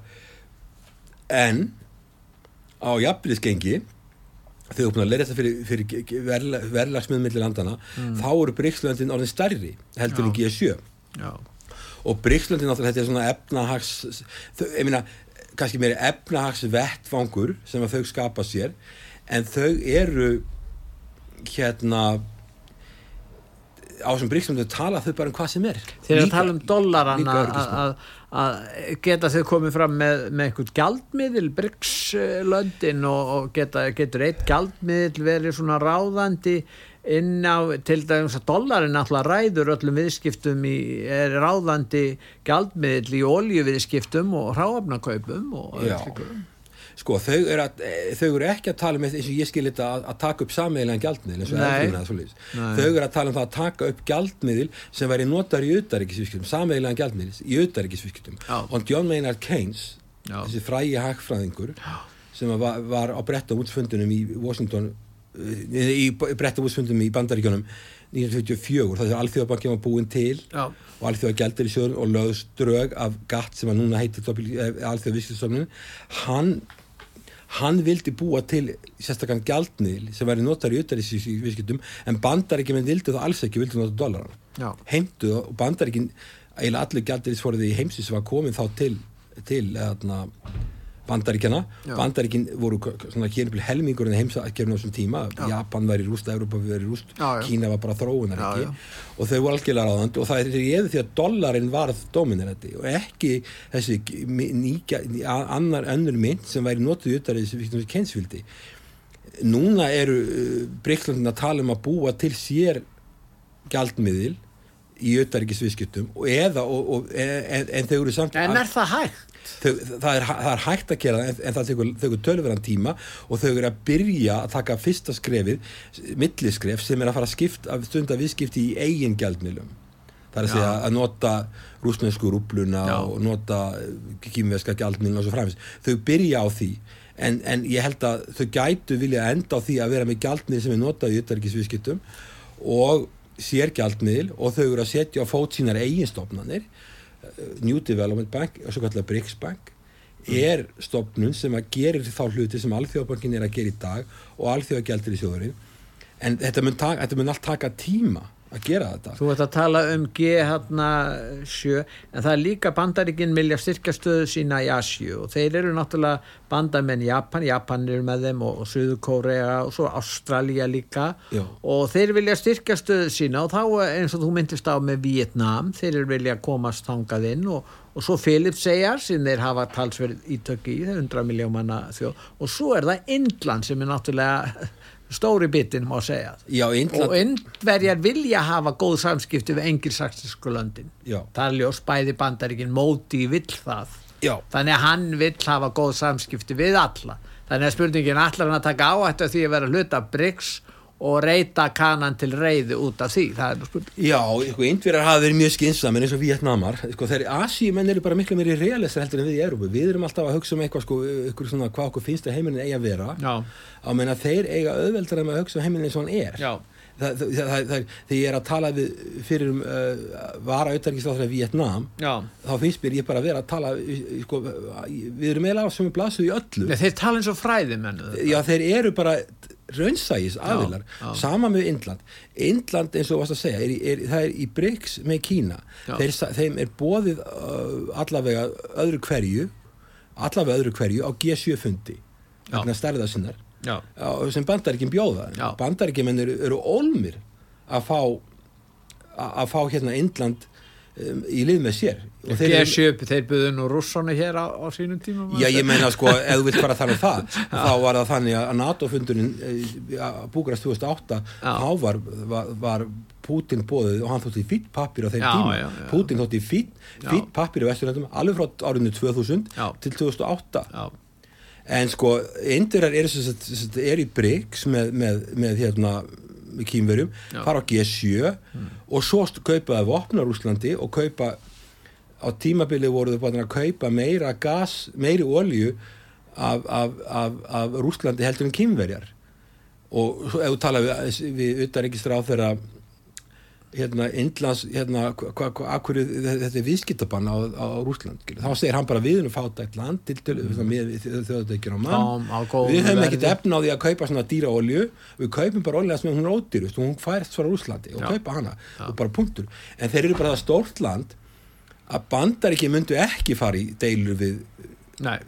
en á jafnliðsgengi þegar þú er búin að leira þetta fyrir, fyrir verla, verlagsmiðum millir landana þá eru BRICS-löndin orðin stærri heldur en Já. G7 Já, og Bríkslöndin náttúrulega þetta er svona efnahags ég meina, kannski meiri efnahags vettvangur sem að þau skapa sér en þau eru hérna á þessum Bríkslöndin tala þau bara um hvað sem er. Þeir eru að tala um dollaran að, geta þau komið fram með, með einhvern gjaldmiðil BRICS-löndin og, og geta, getur eitt gjaldmiðil verið svona ráðandi inn á, til dæmis að dollarin náttúrulega ræður öllum viðskiptum í, er ráðandi gjaldmiðil í oljuviðskiptum og hráafnakaupum og Já. slíku. sko þau eru, að, eh, þau eru ekki að tala um eins og ég skil þetta að, að taka upp sameiginlega gjaldmiðil eins og. Nei. þau eru að tala um það að taka upp gjaldmiðil sem væri notar í auðaríkisviskjöldum sameiginlega gjaldmiðil í auðaríkisviskjöldum Já. og John Maynard Keynes Já. þessi frægi hagfræðingur sem að var, var á Bretton-Woods-fundunum í Washington í Bretton-Woods-fundunum í Bandaríkjónum 1954, það er alþjóðabankin var búin til Já. og alþjóða gældir í sjóðun og lögðst drög af GATT sem að núna heitir alþjóða viskistofnin hann hann vildi búa til sérstakann gjaldniðil sem væri notar í utarriðsvískjöldum en bandaríkjum vildi það alls ekki, vildi nota dólaran Já. heimtu það og bandaríkin eiginlega allir gjaldniðisforðið í heimsins var komin þá til, til eðna, bandaríkjana Já. bandaríkin voru helmingurinn heimsakefni á þessum tíma Japan var í rúst, Európa var í rúst Já, já. Kína var bara þróunar Já, ekki já. og þau voru algjörlega ráðandi og það er eða því að dollarinn varð dominirandi og ekki þessi nýja, annar önnur mynd sem væri notuð utar þessi kensvildi núna eru uh, Brygglandin að tala um að búa til sér gjaldmiðil í auðaríkisviðskiptum og eða og, og, en, en þau eru samt En er það hægt? Þau, það, er, það er hægt að gera en, en það tekur, tekur tölverðan tíma og þau eru að byrja að taka fyrsta skrefið milliskref sem er að fara að skipta, stunda viðskipti í eigin gjaldmiðlum. Það er að segja að nota rúsnesku rúbluna Já. og nota kýmveska gjaldmiðlum og svo framins þau byrja á því en, en ég held að þau gætu vilja enda á því að vera með gjaldmiðl sem er notað í utarrikisviðskiptum og sér gjaldmiðl og þau eru að setja á fót sínar eiginstofnanir New Development Bank og svo kallar BRICS Bank er stopnun sem að gerir þá hluti sem alþjóðbankin er að gera í dag og alþjóðagjaldir í sjóðurinn en þetta mun, taka, þetta mun allt taka tíma að gera þetta Þú ert að tala um G7 en það er líka bandaríkinn vilja styrkja stöðu sína í Asju og þeir eru náttúrulega bandamenn Japan, Japan eru með þeim og, og Suður Kórea og svo Ástralja líka Já. og þeir vilja styrkja stöðu sína og þá eins og þú myndist á með Vietnam, þeir eru vilja komast þangað inn og, og svo Philips segjar sem þeir hafa talsverð ítök í, þeir 100 miljón manna þjóð og svo er það Indland sem er náttúrulega stóri bitin má segja. Já, Indland, og indverjar vilja hafa góð samskipti við engilsaksisku löndin. Það er ljós bæði bandaríkin móti vill það. Já, þannig að hann vill hafa góð samskipti við alla. Þannig að spurningin allar hann að taka áhættu af því að vera hluta BRICS og reyta kanan til reyði út af því. Það er nú spurning. Já, sko, indverjar hafa verið mjög skynssamir eins og Vietnamar sko, þeir Asíumenn eru bara miklu meiri realistar heldur en við í Európu, við erum alltaf að hugsa um eitthvað sko, ykkur svona hvað okkur finnst að heimilin eigi að vera. Já, á meina þeir eiga auðveldar að hugsa um heimilin eins og hann er. Já, það, það, það, það, þegar ég er að tala við fyrir um uh, vara auðvitaðingisláþra Vietnam já. þá finnst mér ég bara að vera að tala sko, við erum á sem við blasum í öllu. Nei, þeir tala eins og fræði mennu já þeir eru bara raunsægis aðilar já. sama með Indland. Indland eins og þú varst að segja er, er, það er í BRICS með Kína. Þeir, þeim er bóðið uh, allavega öðru hverju allavega öðru hverju á G7 fundi vegna stærða sinnar. Já, sem bandaríkjum bjóða Já. bandaríkjum eru, eru ólmir að fá að fá hérna Indland um, í lið með sér. Og þeir eru- G7 þeir buðu nú rússonu hér á, á sínum tíma Já, ég meina sko, ef þú vilt bara tala um það þá var það þannig að NATO-fundurinn búgrast 2008 Já. þá var, var, var Putin bóðið og hann þótti fýtt pappir á þeim Já, tíma. já, já. Putin þótti fýtt pappir í Vesturlandum alveg frá árinu 2000 Já. til 2008 já, en sko, indirar sagt, eru í BRICS með, með, með hérna kýmverjum, fara á G7 og svo st- kaupa það vopnar Úslandi og kaupa á tímabilið voru þau bara að kaupa meira gas, meiri olju af, af, af, af Rúslandi heldur en kýmverjar og svo ef þú tala við, við utanreikistra á þeirra hérna, Indlands, hérna, hva, hva, akkur, þetta er viðskiptabann á, á Rúsland, þá segir hann bara við erum fátækt land til þjóðatökjur á mann. Við höfum ekkert efna á því að kaupa svona dýra olju við kaupum bara olja sem hún er ódýrust og hún færst frá Rúslandi og Já. kaupa hana og bara punktur, en þeir eru bara það stórt land að bandar ekki myndu ekki fara í deilur við,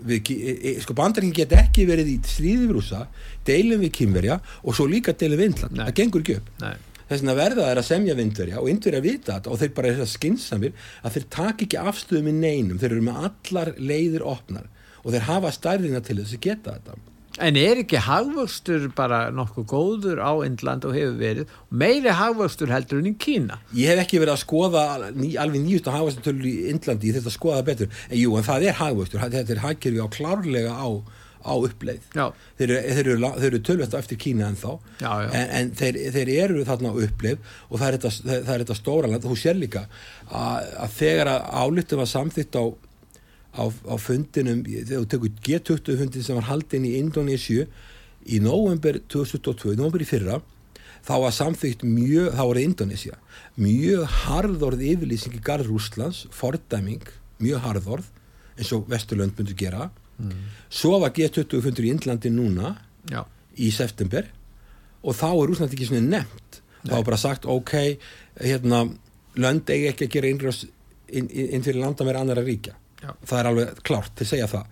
við e, e, sko bandar ekki get ekki verið í stríði við rúsa, deilum við kynverja og svo líka deilum við Indland, það gengur ekki upp. Nei þess vegna verða þær að semja vindverja og indverja vita þetta og þeir bara er það skinsamir að þeir taka ekki afstöðu með neinum. Þeir eru með allar leiðir opnar og þeir hafa stærðina til þess að geta þetta. En er ekki hagvöxtur bara nokkuð góður á Indland og hefur verið? Meiri hagvöxtur heldur en í Kína. Ég hef ekki verið að skoða alveg nýjust á hagvöxtutölur í Indlandi ég þetta að skoða það betur, en jú, en það er hagvöxtur. Þetta er hagkerfi á klárlega á, á uppleið. Þeir þeir eru, eru tölvægt eftir Kína Já, já. en, en þeir, þeir eru þarna á uppleið og það er þetta, það, er þetta stóra land. Þú sér líka að, að þegar að álítum var samþýtt á, á, á fundinum þegar þú tekur G20 fundin sem var haldin í Indonésiu í november 2022, í november í fyrra þá var samþýtt mjög, þá var það Indonesia mjög harðorð yfirlýsing í garð Rúslands, fordæming mjög harðorð eins og Vesturlönd myndu gera svo var G20 fundur í Indlandi núna já, í september og þá er Rúsland ekki svona nefnt. Þá er bara sagt ok hérna, lönd eigi ekki að gera innrás inn, inn, fyrir landamæri annara ríkja. Já. það er alveg klárt til að segja það.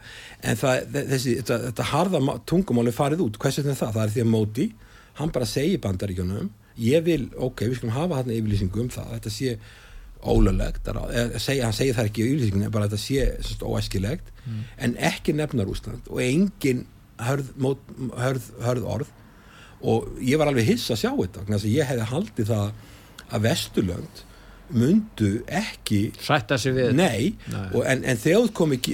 En það, þessi, þetta, þetta harða ma- tungumál er farið út, hvers vegna er það? það er því að Móti, hann bara segir bandaríkjunum ég vil, ok, við skulum hafa hann yfirlýsingu um það, þetta sé ólulegt, segja, hann segir það ekki í yfirlýsingunni, bara þetta sé sérst, óæskilegt. En ekki nefna Rúsland og engin hörð, mót, hörð, hörð orð. Og ég var alveg hiss að sjá þetta að ég hefði haldið það að Vesturlönd mundu ekki sætta sig við nei, Nei. Og, en, en þegar þú komið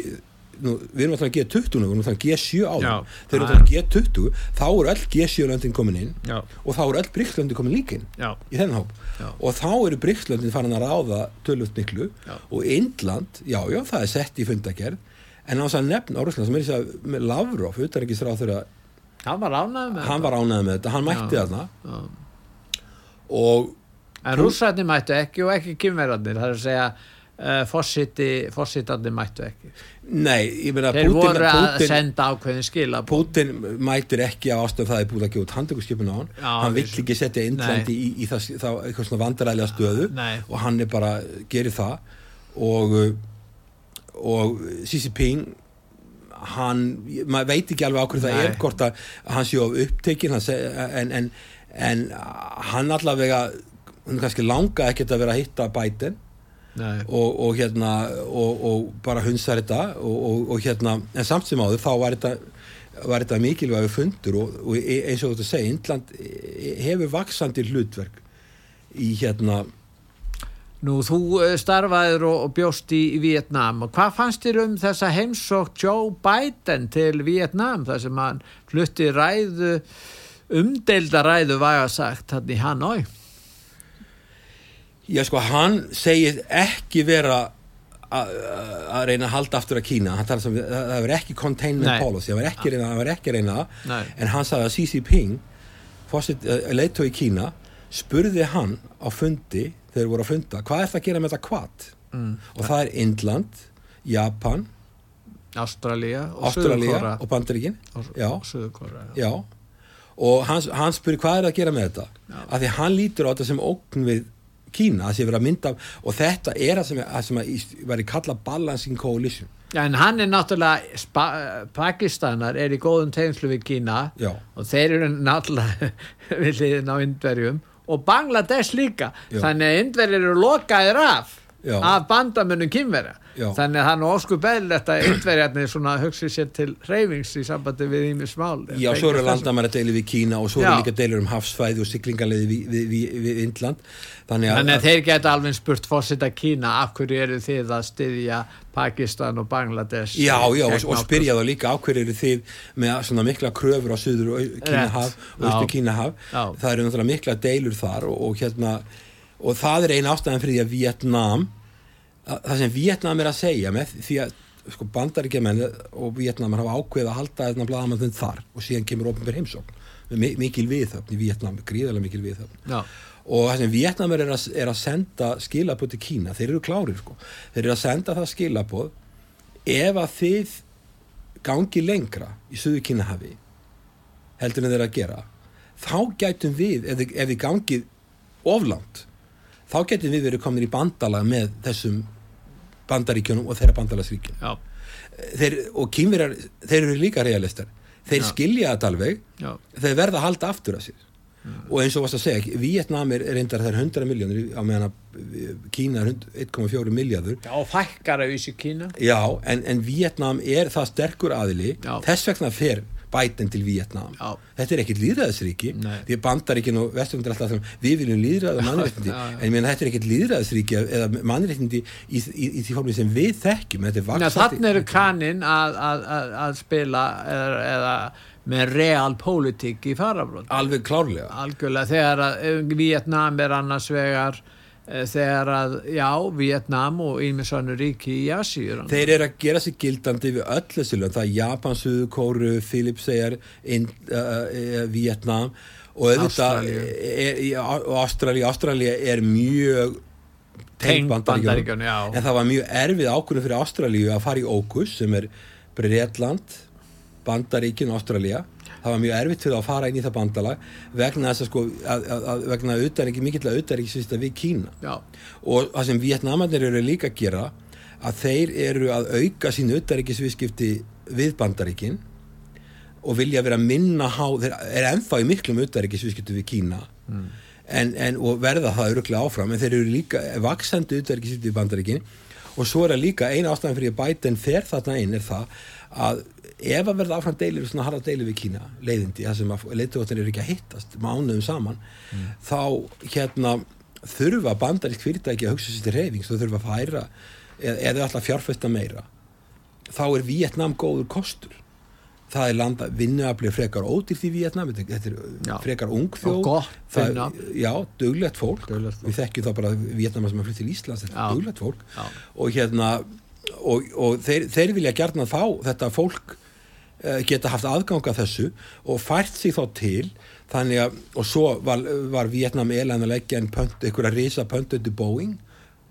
nú, við erum alltaf að G20 nú, við erum alltaf að G7 áður. Já. þegar við erum að G20 þá eru öll G7 löndin komin inn já, og þá eru öll Bríkslöndin komin já, í þennan hóp Já. og þá eru Bríkslöndin farin að ráða tölvöld miklu. Já. og Indland, já, já, það er sett í fundagerð en á þess að nefna Árusland sem er þess að með Lavrov, utanrækisráð þegar hann var ánægð með hann var ánægð með þetta, hann mætti þarna. og En rússarnir mættu ekki og ekki kymverarnir, það er að segja uh, fósiti, fósitarnir mættu ekki. nei, ég meina Þeir Putin, voru að Putin, senda ákveðin skila. Putin mætir ekki á ástöð það er búið að gefa út handtökuskipun á hann Já, hann vill ekki setja Indlandi í, í það, þá eitthvað svona vandaræðilega stöðu Nei. og hann er bara, gerir það og og Xi Jinping hann, maður veit ekki alveg á hverju það Nei. er hvort að hann sé hann seg, en, en, en hann allavega hann kannski langa ekkert að vera að hitta Nei, og, og hérna og, og bara hunsa þetta og, og, og hérna, en samt sem áður þá var þetta, var þetta mikilvægur fundur og, og e- eins og þú segir Indland e- hefur vaksandi hlutverk í hérna. Nú, þú eh, starfaðir og, bjóst í, Vietnam og hvað fannst þér um þessa heimsók Joe Biden til Vietnam þar sem hann flutti ræðu umdelda ræðu væga sagt hann í Hanoi? Já sko, hann segir ekki vera að reyna að halda aftur að Kína. Sem, það það verður ekki containment Nei. policy það verður ekki, reyna- það ekki reyna. Það. Nei. en hann sagði að Xi Jinping leiðtói Kína spurði hann á fundi þegar voru að funda, hvað er það að gera með þetta kvat Mm. og það er Indland Japan, Ástralía og Bandaríkin. Já, já. Og hann, hann spurði hvað er að gera með þetta? Af því hann lítur á þetta sem ókn við Kína, það sé verið að mynda og þetta er það sem, að, sem að væri kallað balancing coalition. En hann er náttúrulega, Spa Pakistanar er í góðum tegnslu við Kína já, og þeir eru náttúrulega við liðin á Indverjum og Bangladesh líka. Já. þannig að Indverjir eru lokaðir af Já. af bandamönnum kynverja þannig að það er nú ósku beðlegt að Indverjarnir svona hugsi sér til reyfings í sambandi við ímis mál. Já svo eru landamæra deilið við Kína og svo eru líka deilur um hafsfæði og siglingarleiði við, við, við, við Indland. Þannig að, Þannig að þeir geta alveg spurt fórseta Kína af hverju eru þið að styðja Pakistan og Bangladesh Já, já, og, og spyrja þá líka á hverju eru þið með svona mikla kröfur á söður Kínahaf og austu Kínahaf það eru náttúrulega mikla deilur þar og, og hérna og það er einn ástæðan fyrir því að Vietnam að, það sem Vietnam er að segja með því að sko bandaríkjaman og Vietnamar hafa ákveðið að halda þarna blaðamannum þar og síðan kemur ofnbjör heimsókn með mi- mikil viðhöfn í Vietnam, gríðarlega mikil viðhöfn Já, og það sem Vietnamur er er að senda skilabóð til Kína, þeir eru klárir sko. þeir eru að senda það skilabóð ef að þið gangi lengra í Suðu Kínahafi heldur en þeir að gera þá gætum við, ef þið, ef þið gangið oflant, þá gætum við verið komin í bandalag með þessum bandaríkjunum og þeirra bandalagsríkjum. Já, þeir, og kýmverjar, þeir eru líka realistar. Þeir Já. skilja þetta alveg. Já, þeir verða að halda aftur að sér. Og eins og varst að segja, Vietnam er reyndar þær 100 miljónir á meðan að Kína er 1,4 miljardur já og fækkar af vísi Kína. Já, en, en Vietnam er það sterkur aðili. Já. þess vegna fer Biden til Vietnam Já. þetta er ekkit líðræðisríki því bandaríkin og vesturlundir alltaf að við viljum líðræð og mannréttindi. Já, já. en ég meina þetta er ekkit líðræðisríki eða mannréttindi í, í, í því formi sem við þekkjum. Þannig þannig eru kaninn að, að, að, að spila eða, eða með realpolitik í farabrótt alveg klárlega. Algjörlega þegar að Vietnam er annars vegar þegar að, já, Vietnam og ímisvannu ríki í Asíu Þeir eru að gera sig gildandi við öll þessi lönd, það er Japan, Suðu, Kóru, Filipseyjar, uh, uh, Vietnam og auðvitað Ástralía, Ástralía. Er mjög Bandaríkjunum, já. en það var mjög erfið ákvörðum fyrir Ástralíu að fara í Ókus sem er Breitland Bandaríkin og Ástralja það var mjög erfitt fyrir að fara inn í það bandala vegna þess að sko að, að, að vegna auðaríki, mikill auðaríkisvista við Kína Já. og það sem Vietnamanir eru líka að gera að þeir eru að auka sín auðaríkisviskipti við bandaríkin og vilja vera minna há, þeir eru ennþá í miklum auðaríkisviskipti við Kína mm. en, en, og verða það öruglega áfram en þeir eru líka vaksandi auðaríkisviskipti við bandaríkin og svo er það líka eina ástæðan fyrir að Biden fer þarna inn er það að ef að verða áfram deilir svona harða deilir við Kína leiðindi, það sem leiðtóttir eru ekki að hittast mánuðum saman mm. þá hérna þurfa bandarísk fyrirtæki að hugsa sér til reyfings þú þurfa að færa eða, alltaf fjárfesta meira þá er Vietnam góður kostur það er landa vinnuafli frekar ódýrt í Vietnam þetta er já. frekar ung þjóð já, döglegt fólk, fólk. við þekkjum þá bara Vietnam sem að flytta til Íslands þetta er döglegt fólk já. og hérna og, og þeir, þeir vilja gerna þá þetta fólk geta haft aðgang að þessu og fært sig þá til þannig að, og svo var, var Vietnam elan að leggja einn pönt, einhverja risa pöntu til Boeing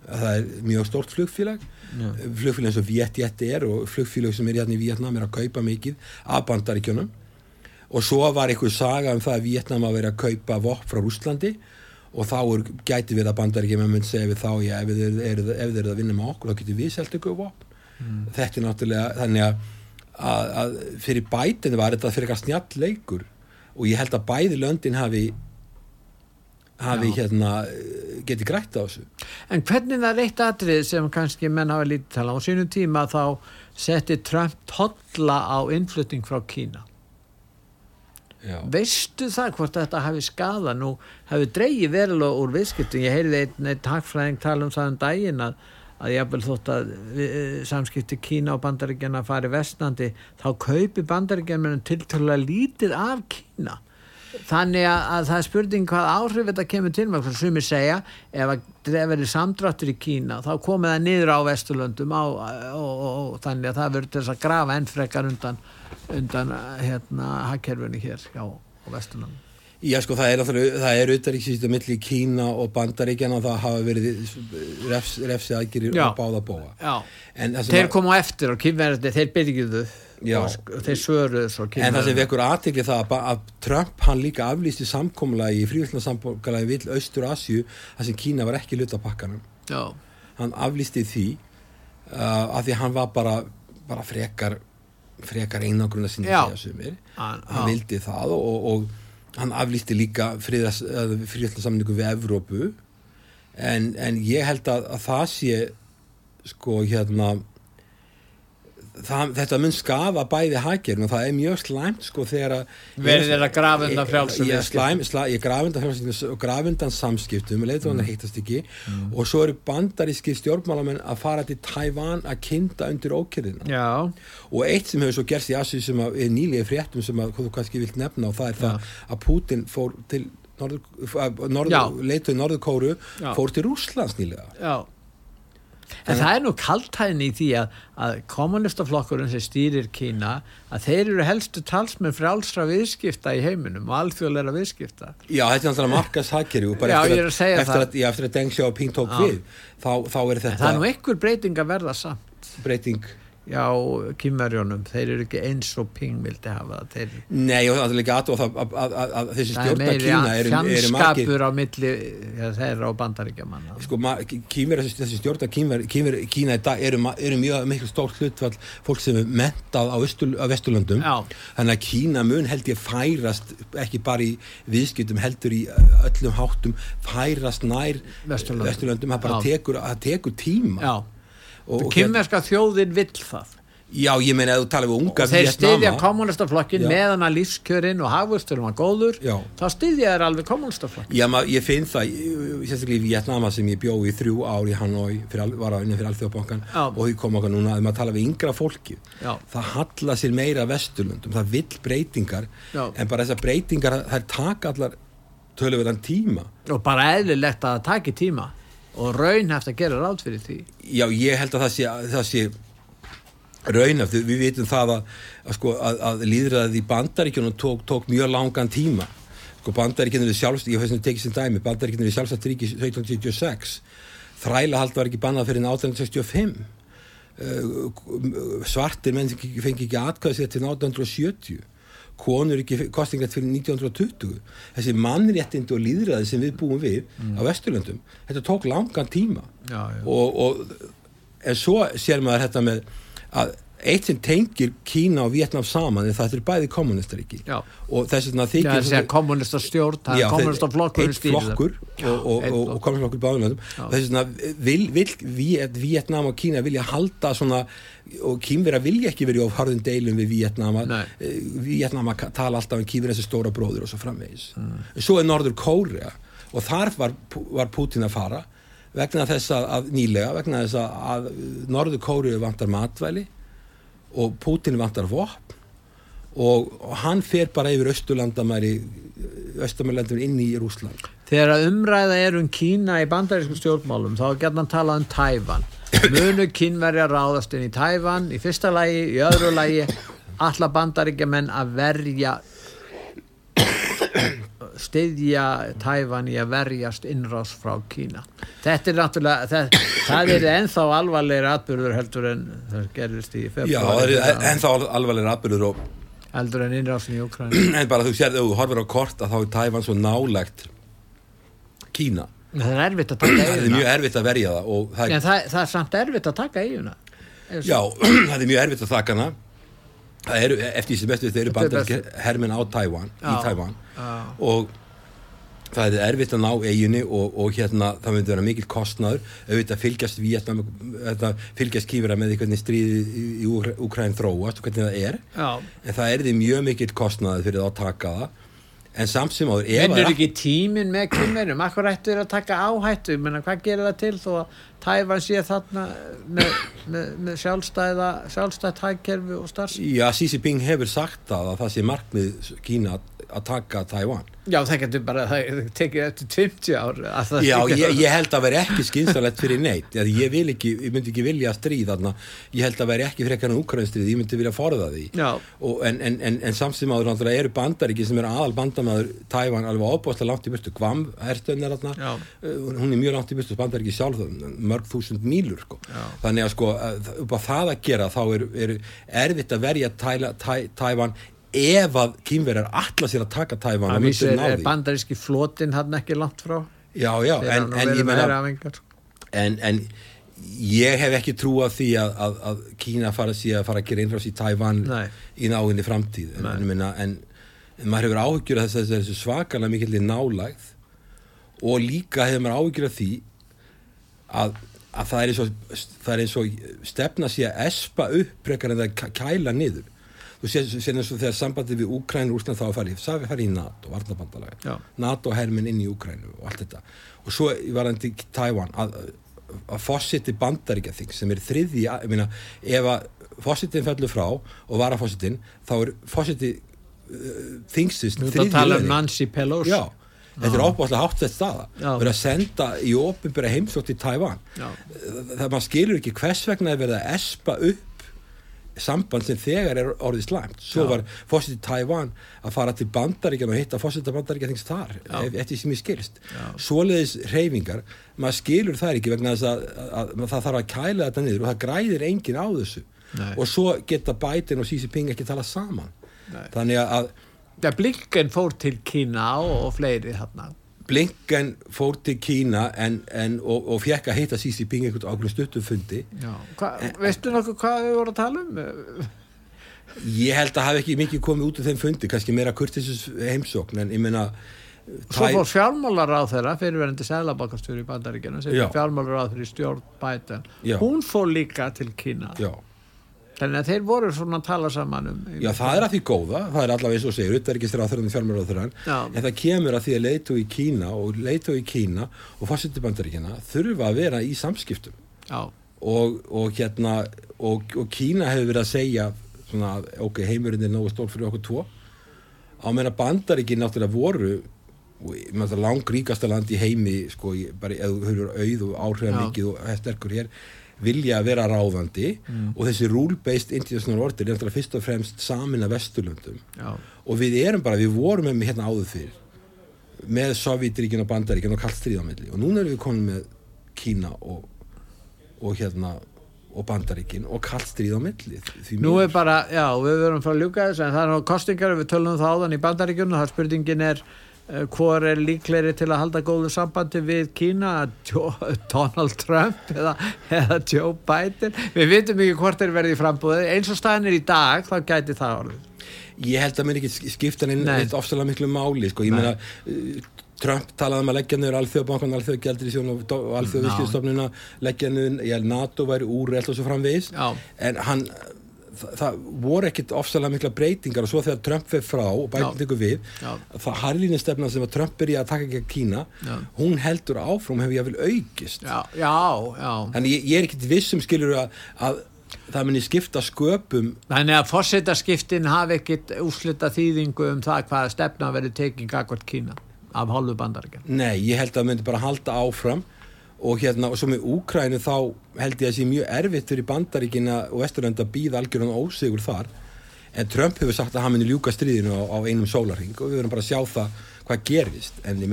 það er mjög stort flugfélag yeah. flugfélag eins og Vietjet er og flugfélag sem er hérna í Vietnam er að kaupa mikið af bandaríkjunum og svo var einhver saga um það að Vietnam að vera að kaupa vopp frá Rúslandi og þá er, gæti við að bandaríkjum að mun segja við þá, já, ef þeir eru er að vinna með okkur, þá getur við selgt ykkur vopp mm. þetta er náttúrulega, þannig að, að, að fyrir bætinu var þetta fyrir eitthvað snjall leikur og ég held að bæði löndin hafi hafi Já. hérna getið grætt á þessu. En hvernig það er eitt atrið sem kannski menn hafa lítið tala á? Sínum tíma þá setti Trump totla á innflutning frá Kína. Já. veistu það hvort þetta hafi skada nú hafi dreyið verulega úr viðskiptum. Ég heyrði einn, einn takfræðing tala um það um daginn að, að ég hafði þótt að við, samskipti Kína og bandaríkjana fari vestnandi þá kaupi bandaríkjana til að lítið af Kína. Þannig að það er spurning hvað áhrif þetta kemur til með sem ég segja, ef það verður samdráttur í Kína, þá komið það niður á Vesturlöndum á, og, og, og þannig að það verður þess að grafa enn frekar undan, undan hérna hakkerfunni hér á, á Vesturlöndum Já sko það er það er auðvitaðríksýstu millir Kína og Bandaríkjana og það hafa verið refs, refsi aðgirir og báða bóa Þeir komu eftir og kynverði, þeir byrjuðu og þeir svöruðu svo kynverði En það sem vekur aðtikli það að Trump hann líka aflýsti samkómulagi í frívillarsamkómulagi vill Östur Asju þar sem Kína var ekki luta pakkanum Já. hann aflýsti því uh, að því hann var bara, bara frekar frekar einangruna sinni þegar sumir. Hann, hann vildi það og, og hann aflýsti líka fríðarsamningu við Evrópu. En, en ég held að, að það sé sko hérna það, þetta mun skafa bæði hækjörn og það er mjög slæmt sko þegar að verður þeirra grafunda frjálsum ég, ég, ég grafunda frjálsum og grafundans samskiptum ekki. Mm. og svo eru bandaríski stjórnmálamenn að fara til Tævan að kinda undir ókjörðina og eitt sem hefur svo gerst í Assi sem er nýlega fréttum sem að þú kannski vilt nefna og það er Já. það að Putin fór til leitur í Norður fór til Rúslands nýlega. Já En það er nú kaltæðin í því að, að kommunistaflokkurinn sem stýrir Kína að þeir eru helstu talsmenn frálsra viðskipta í heiminum og alþjóðleira viðskipta. Já, þetta er náttúrulega markast hækir og bara já, eftir, að, eftir, að, já, eftir að Deng Xiaoping tók við þá, þá er þetta... En það er nú einhver breyting að verða samt. Breyting já, kýmverjónum, þeir eru ekki eins og ping vildi hafa það. Þeir... Nei, og það er líka aðtóð að, að, að þessi stjórna Kína eru margir. fjandskapur á milli ja, þeirra og bandaríkja manna sko, kýmver, þessi stjórna kýmver, kýmver, Kína í dag eru, eru mjög miklu stórt hlutvall fólk sem er mentað á, á Vesturlöndum. Þannig að Kína mun held ég færast ekki bara í viðskiptum heldur í öllum háttum færast nær Vesturlöndum. Það bara tekur, tekur tíma. Já Kymmerska þjóðin vill það. Já, ég meina að þú tala um unga og þeir styðja kommunistaflokkin meðan að lífskjörin og hafvörsturinn var góður Já. þá styðja þeir alveg kommunistaflokkin Já, maður, ég finn það, sérstaklega í Vietnama sem ég bjóði í þrjú ár í Hanoi fyrir, var á inni fyrir Alþjóðbankan og því kom okkar núna að maður tala við yngra fólki Já. það halla sér meira vesturlundum það vill breytingar Já. en bara þessar breytingar, það taka allar töluverðan tíma. Og bara eðlilegt að það taki tíma og raunhæft að gera ráð fyrir því? Já, ég held að það sé, það sé raunhæft, við vitum það að, að, sko, að, að líðræðið í bandaríkjunum tók, tók mjög langan tíma. Sko bandaríkjunum við sjálfst ég fæst að tekið sem dæmi, bandaríkjunum við sjálfsagt ríki 1776, þræla hald var ekki bannað fyrir 1865 uh, svartir menn fengi ekki atkvæði sér til 1870 konur ekki kostingat fyrir 1920 þessi mannréttindi og líðræði sem við búum við á Vesturlöndum þetta tók langan tíma. Já, já. Og, og en svo sér maður þetta með að eitt sem tengir Kína og Vietnam saman er það er bæði kommunistaríki Já. og þess þykir að það Já, er kommunista þeir- flokkur og, kommunistaflokkur báðunum þess vegna vil, vil Viet, Vietnam og Kína vilja halda svona og Kínverja vilja ekki verið of harðin deilum við Vietnam Nei. Vietnam að tala alltaf um Kínverja þessi stóra bróður og svo framvegis. Svo er Norður Kórea. Og þar var, var Putin að fara vegna þess að, að nýlega vegna þess að, að Norður Kórea vantar matvæli og Putin vantar vopn og, hann fer bara yfir Östurlandamæri Östurlandamæri inn í Rúsland Þegar umræða er um Kína í bandarískum stjórnmálum þá er gætna að tala um Tævan munu kínverja ráðast inn í Tævan í fyrsta lagi, í öðru lagi alla bandaríkjamenn að verja styðja Tævan í að verjast innrás frá Kína. Þetta er náttúrulega það, það er ennþá alvarlegri atbyrður heldur en það gerist í Já, februar það er ennþá alvarlega atbyrður og heldur en innrásin í Ukræn en bara þú sér, ef þú horfir á kort að þá er Tævan svo nálægt Kína. Það er taka það er mjög erfitt að verja það það en það, það er samt erfitt að taka eiguna já, það er mjög erfitt að þakka hana það eru, eftir sem bestu þetta eru Þetta er bandarískir herminn á Tævan í Já. Tævan Já. og það er erfitt að ná eiginu og, og hérna það myndi vera mikil kostnaður auðvitað fylgjast þetta, fylgjast kýfira með því hvernig stríði í, Úkræn þróast og hvernig það er Já. en það er því mjög mikil kostnaður fyrir það að taka það en samt sem áður að- ekki tíminn með kynverjum akkur ættu þeir að taka áhættu Menna, hvað gerir það til þó að Tæfan sé þarna með, með, með sjálfstæða sjálfstætt hægkerfi og starfs Já, Xi Jinping hefur sagt það að það sé markmið Kína að- að taka Taiwan. Já, það getur bara, það tekið eftir 20 ár að það Já, ég, ég held að vera ekki skynsalegt fyrir neitt. Ég, vil ekki, ég myndi ekki vilja stríð þarna. Ég held að vera ekki frekar en úkrænstríð ég myndi vilja forða því. Já. Og, en, en, en, en áður náttúrulega eru bandaríki sem eru aðal bandamaður Taiwan alveg ábúðslega langt í burtu. Guam, herstöðin er þarna. Já. Uh, hún er mjög langt í burtu bandaríki sjálf mörg þúsund mílur sko. Þannig að sko að- upp á það að gera þá er, er erfitt að verja Tæla- Tæ- Taiwan ef að kýmverjar allar sér að taka Taiwan að myndu er, er bandaríski flotin hann ekki langt frá Já, já, en, en heræfingar. en, en ég hef ekki trú að því að, að, að Kína fara að fara að gera innrás í Taiwan Nei. í náinni framtíð en, maður hefur þess að þessu svakalega mikill nálægð og líka hefur maður áhyggjur af því að, að það, er og, það er eins og stefna sig að espa upp frekar en það kæ- kæla niður. Þú sér eins og þegar sambandið við Úkræn og Úsland þá að fara í, það fara í NATO, varnabandalega. NATO herminn inn í Úkrænu og allt þetta. Og svo var hann til Tævan að, að fósiti bandaríkja þing sem er þriði, ég meina ef að fósitin fellur frá og var að fósitin þá er fósiti uh, þingsins Þú ert að þriðji tala um. Nancy Pelosi. Já, þetta er ábúðslega hátt þetta staða. Verið að senda í opinbera heimsótt í Tævan Já. það maður skilur ekki hvers vegna er verið að espa upp samband sem þegar er orðið slæmt. Svo Já. var fósitt í Tævan að fara til bandaríkjan og hitta fósitt að bandaríkja þings þar, eftir sem ég skilst. Svoleiðis reyfingar maður skilur það ekki vegna þess að, að, að það þarf að kæla þetta niður og það græðir enginn á þessu. Nei. og svo geta Biden og Xi Jinping ekki tala saman. Nei. þannig að Já, Blinken fór til Kína og, og fleiri þarna Blinken fór til Kína en, en, og, og fekk að hitta Xi Jinping einhvern ákveðin stuttum fundi Já. Hva, veistu nokkuð hvað við vorum að tala um? ég held að hafi ekki mikið komið út af þeim fundi kannski meira kurtisus heimsókn en ég meina Svo fór fjármálar á þeirra fyrirverandi sæðlabakastjóri í bandaríkjana fjármálar á þeirra í stjórn Já. hún fór líka til Kína já, þannig að þeir voru svona að tala saman um já, það er að því góða það er allavega eins og á þeirra fjármjörn á þeirra Já. en það kemur að því að leitu í Kína og leitu í Kína og fórsetti bandaríkjana þurfa að vera í samskiptum Já, og, og hérna og, og Kína hefur verið að segja svona, ok, heimurinn er nógu stól fyrir okkur tvo á meina bandaríkin náttúrulega voru og langríkasta land í heimi sko, bara eða þú hefur auð og áhrifða Já. mikið og er sterkur hér vilja að vera ráðandi og þessi rule-based international order er náttúrulega fyrst og fremst samin af Vesturlöndum. Já, og við erum bara, við vorum með hérna áður fyrir með Sovjetríkin og Bandaríkin og kallt stríðamilli og núna erum við komin með Kína og, og hérna og bandaríkin og kallt stríð á milli því Nú er bara, já, við verum frá að ljúka þess en það er nú kostingar, við tölum um það áðan í bandaríkjunum, það spurningin er hvor er líklegri til að halda góðu sambandi við Kína Donald Trump eða, eða Joe Biden? Við vitum ekki hvort þeir verði í frambúði eins og staðin er í dag, þá gæti það orðið. Ég held að mér ekki skipta Nei. eitt ofsalega miklu máli sko. ég meina uh, Trump talaði um að leggja niður alþjóðbankan, alþjóðgjaldir og alþjóðviskistofnuna leggja niður, ég held NATO væri úrreld og svo framvegis. En hann það, það voru ekkit ofsalega mikla breytingar og svo þegar Trump fyrir frá og bætum tekur við Já. það harlínu stefna sem að Trump byrja að taka ekki að Kína Já. hún heldur áfram hefur ég vil aukist en ég, ég er ekkit vissum skilur að, að það muni skipta sköpum Þannig að fórsetaskiptin hafi ekkit úslita þýðingu um það hvaða stefna verið tekin gagvart Kína af hálfu bandaríkjan. Nei, ég held að það myndi bara halda áfram og hérna, og svo með Úkrænu þá held ég að sé mjög erfitt fyrir bandaríkina og Vesturlanda að býða algjörðan ósigur þar. En Trump hefur sagt að hann myndi ljúka stríðinu á, á einum sólarring og við verðum bara að sjá það hvað gerist, en ég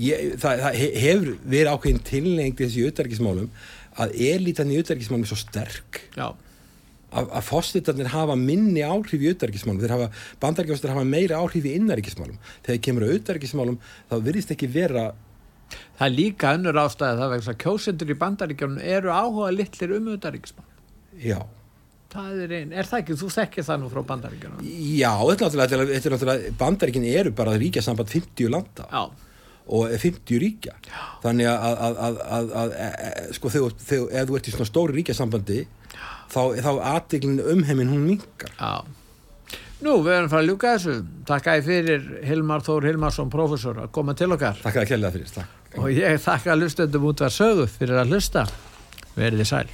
ég, það, það he- hefur verið ákveðin tilnefing til þessi utarikismálum að elitan í utarikismálum er svo sterk. Já, að, að fósitarnir hafa minni áhrif í utarikismálum, þeir hafa bandaríkjastar hafa meira áhrif í innaríkismálum þegar kemur að utarikismálum þá virðist ekki vera það er líka önnur ástæði það vegna að kjósendur í bandaríkjanum eru áhuga litlir um auðaríkismál. já, Það er einn, er það ekki, þú þekkir það nú frá bandaríkjanum? já þetta er náttúrulega, bandaríkin eru bara ríkja samband 50 landa Já, og 50 ríkja þannig að, að, að, að, að sko þegar, þú ert í svona stóri ríkjasambandi þá, þá aðdeglin um heiminn hún minkar já. Nú, við erum frá að ljúka þessu. Takk að fyrir Hilmar Þór Hilmarsson, professor, að koma til okkar. Takk að kella fyrir, takk Og ég þakka hlustendum út var sögu fyrir að hlusta. Verðið sæl.